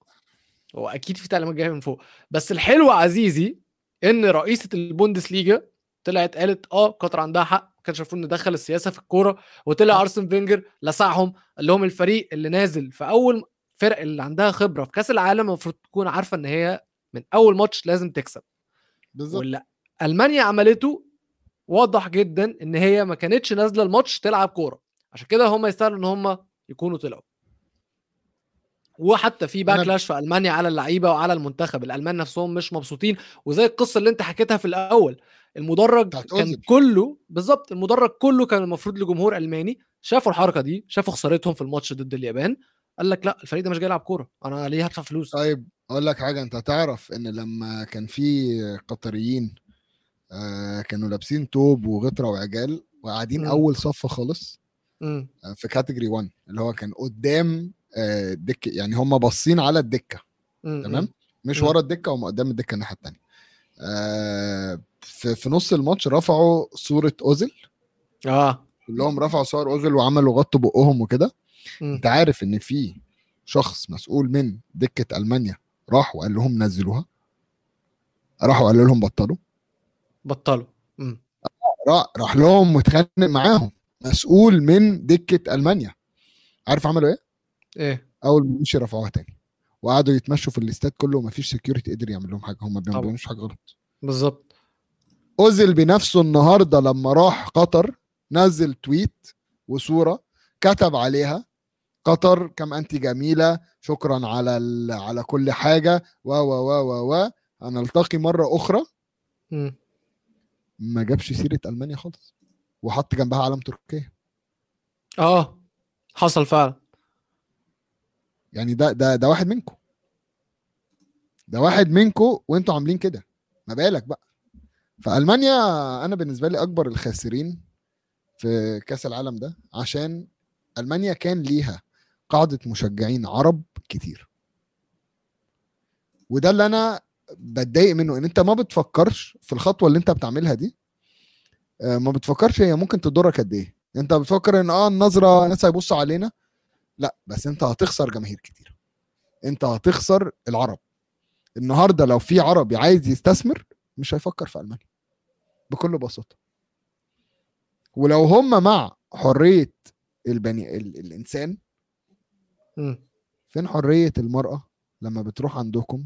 هو أكيد في تعليمات جاية من فوق بس الحلو عزيزي إن رئيسة البوندسليجا طلعت قالت آه قطر عندها حق كانش المفروض ندخل السياسة في الكورة وطلع أرسن فينجر لسعهم قال لهم الفريق اللي نازل في أول فرق اللي عندها خبرة في كأس العالم المفروض تكون عارفة إن هي من أول ماتش لازم تكسب. بالظبط. واللي ألمانيا عملته واضح جدا إن هي ما كانتش نازلة الماتش تلعب كورة عشان كده هم يستاهلوا إن هم يكونوا طلعوا. وحتى في باكلاش في ألمانيا على اللعيبة وعلى المنتخب الألمان نفسهم مش مبسوطين وزي القصة اللي أنت حكيتها في الأول المدرج كان. كله بالظبط المدرج كله كان المفروض لجمهور ألماني شافوا الحركة دي شافوا خسارتهم في الماتش ضد اليابان قال لك لا الفريق ده مش جاي يلعب كورة أنا ليه هدفع فلوس طيب أقول لك حاجة أنت تعرف إن لما كان في قطريين آه كانوا لابسين توب وغطرة وعجال وقاعدين. أول صف خالص. آه، في كاتيجوري 1 اللي هو كان قدام آه، الدكه يعني هم باصين على الدكة. تمام؟ مش. ورا الدكة هم قدام الدكة الناحية الثانية آه في, في نص الماتش رفعوا صورة أوزيل. آه. كلهم رفعوا صور أوزيل وعملوا غطوا بقهم وكده. أنت عارف إن في شخص مسؤول من دكة ألمانيا راح وقال لهم نزلوها؟ راحوا قالوا لهم بطلوا. بطلوا. مم. راح, راح لهم متخانق معاهم مسؤول من دكة ألمانيا. عارف عملوا إيه؟ إيه. أول ما مشي رفعوها تاني. وقعدوا يتمشوا في الاستاد كله ومفيش سكيورتي قدر يعمل لهم حاجة. هم ما. بيعملوش حاجة غلط. بالظبط. أوزيل بنفسه النهارده لما راح قطر نزل تويت وصورة كتب عليها. قطر كم انت جميلة شكرا على ال... على كل حاجة. و و و و و. هنلتقي مرة أخرى. مم. ما جابش سيرة ألمانيا خالص. وحط جنبها علم تركيا. آه. حصل فعلا. يعني ده ده ده واحد منكم ده واحد منكم وانتوا عاملين كده. ما بالك بقى. فالمانيا أنا بالنسبة لي أكبر الخاسرين في كأس العالم ده عشان ألمانيا كان ليها قاعدة مشجعين عرب كتير. وده اللي أنا بتضايق منه إن أنت ما بتفكرش في الخطوة اللي أنت بتعملها دي. آه، ما بتفكرش هي ممكن تضرك قد إيه. أنت بتفكر إن آه النظرة ناس هيبصوا علينا. لا بس انت هتخسر جماهير كتير. انت هتخسر العرب. النهارده لو في عربي عايز يستثمر مش هيفكر في ألمانيا. بكل بساطة. ولو هم مع حرية البني ال... الإنسان مم. فين حرية المرأة لما بتروح عندكم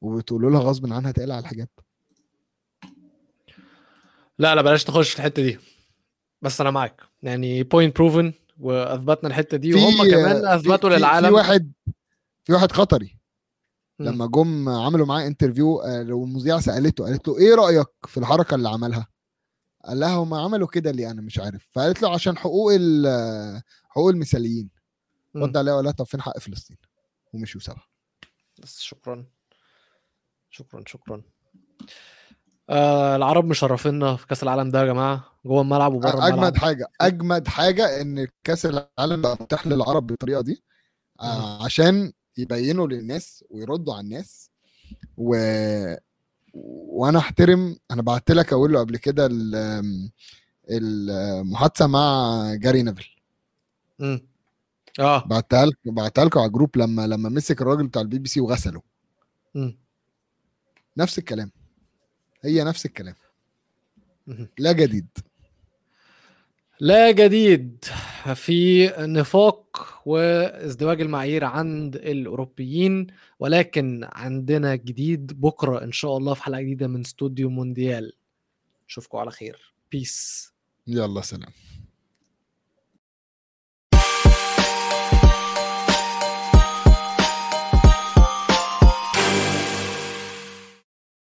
وبتقولوا لها غصب عنها تقلع الحجاب؟ لا لا بلاش نخش في الحتة دي. بس أنا معاك. يعني point proven وأثبتنا الحتة دي وهم كمان أثبتوا في- للعالم. في واحد في واحد قطري. لما جم عملوا معاه interview آه، والمذيعة سألته قالت له إيه رأيك في الحركة اللي عملها؟ قال لها هم عملوا كده ليه؟ أنا مش عارف. فقالت له عشان حقوق حقوق المثليين. رد عليها وقال لها طب فين حق فلسطين؟ ومشوا سوا بس شكرا. شكرا شكرا. آه العرب مشرفينا في كأس العالم ده يا جماعة. جوه الملعب وبره الملعب. اجمد حاجة أجمد حاجة إن كأس العالم بقى متاح للعرب بالطريقة دي آه، عشان يبينوا للناس ويردوا على الناس. و... وأنا أحترم أنا بعت لك أقول له قبل كده ال- المحادثة مع جاري نيفل. آه. بعتها لك بعتها لكم على ال group لما لما مسك الراجل بتاع البي بي سي وغسله. مم. نفس الكلام. هي نفس الكلام. لا جديد. لا جديد. في نفاق وازدواج المعايير عند الأوروبيين ولكن عندنا جديد بكرة إن شاء الله في حلقة جديدة من استوديو مونديال. اشوفكم على خير. بيس يلا سلام.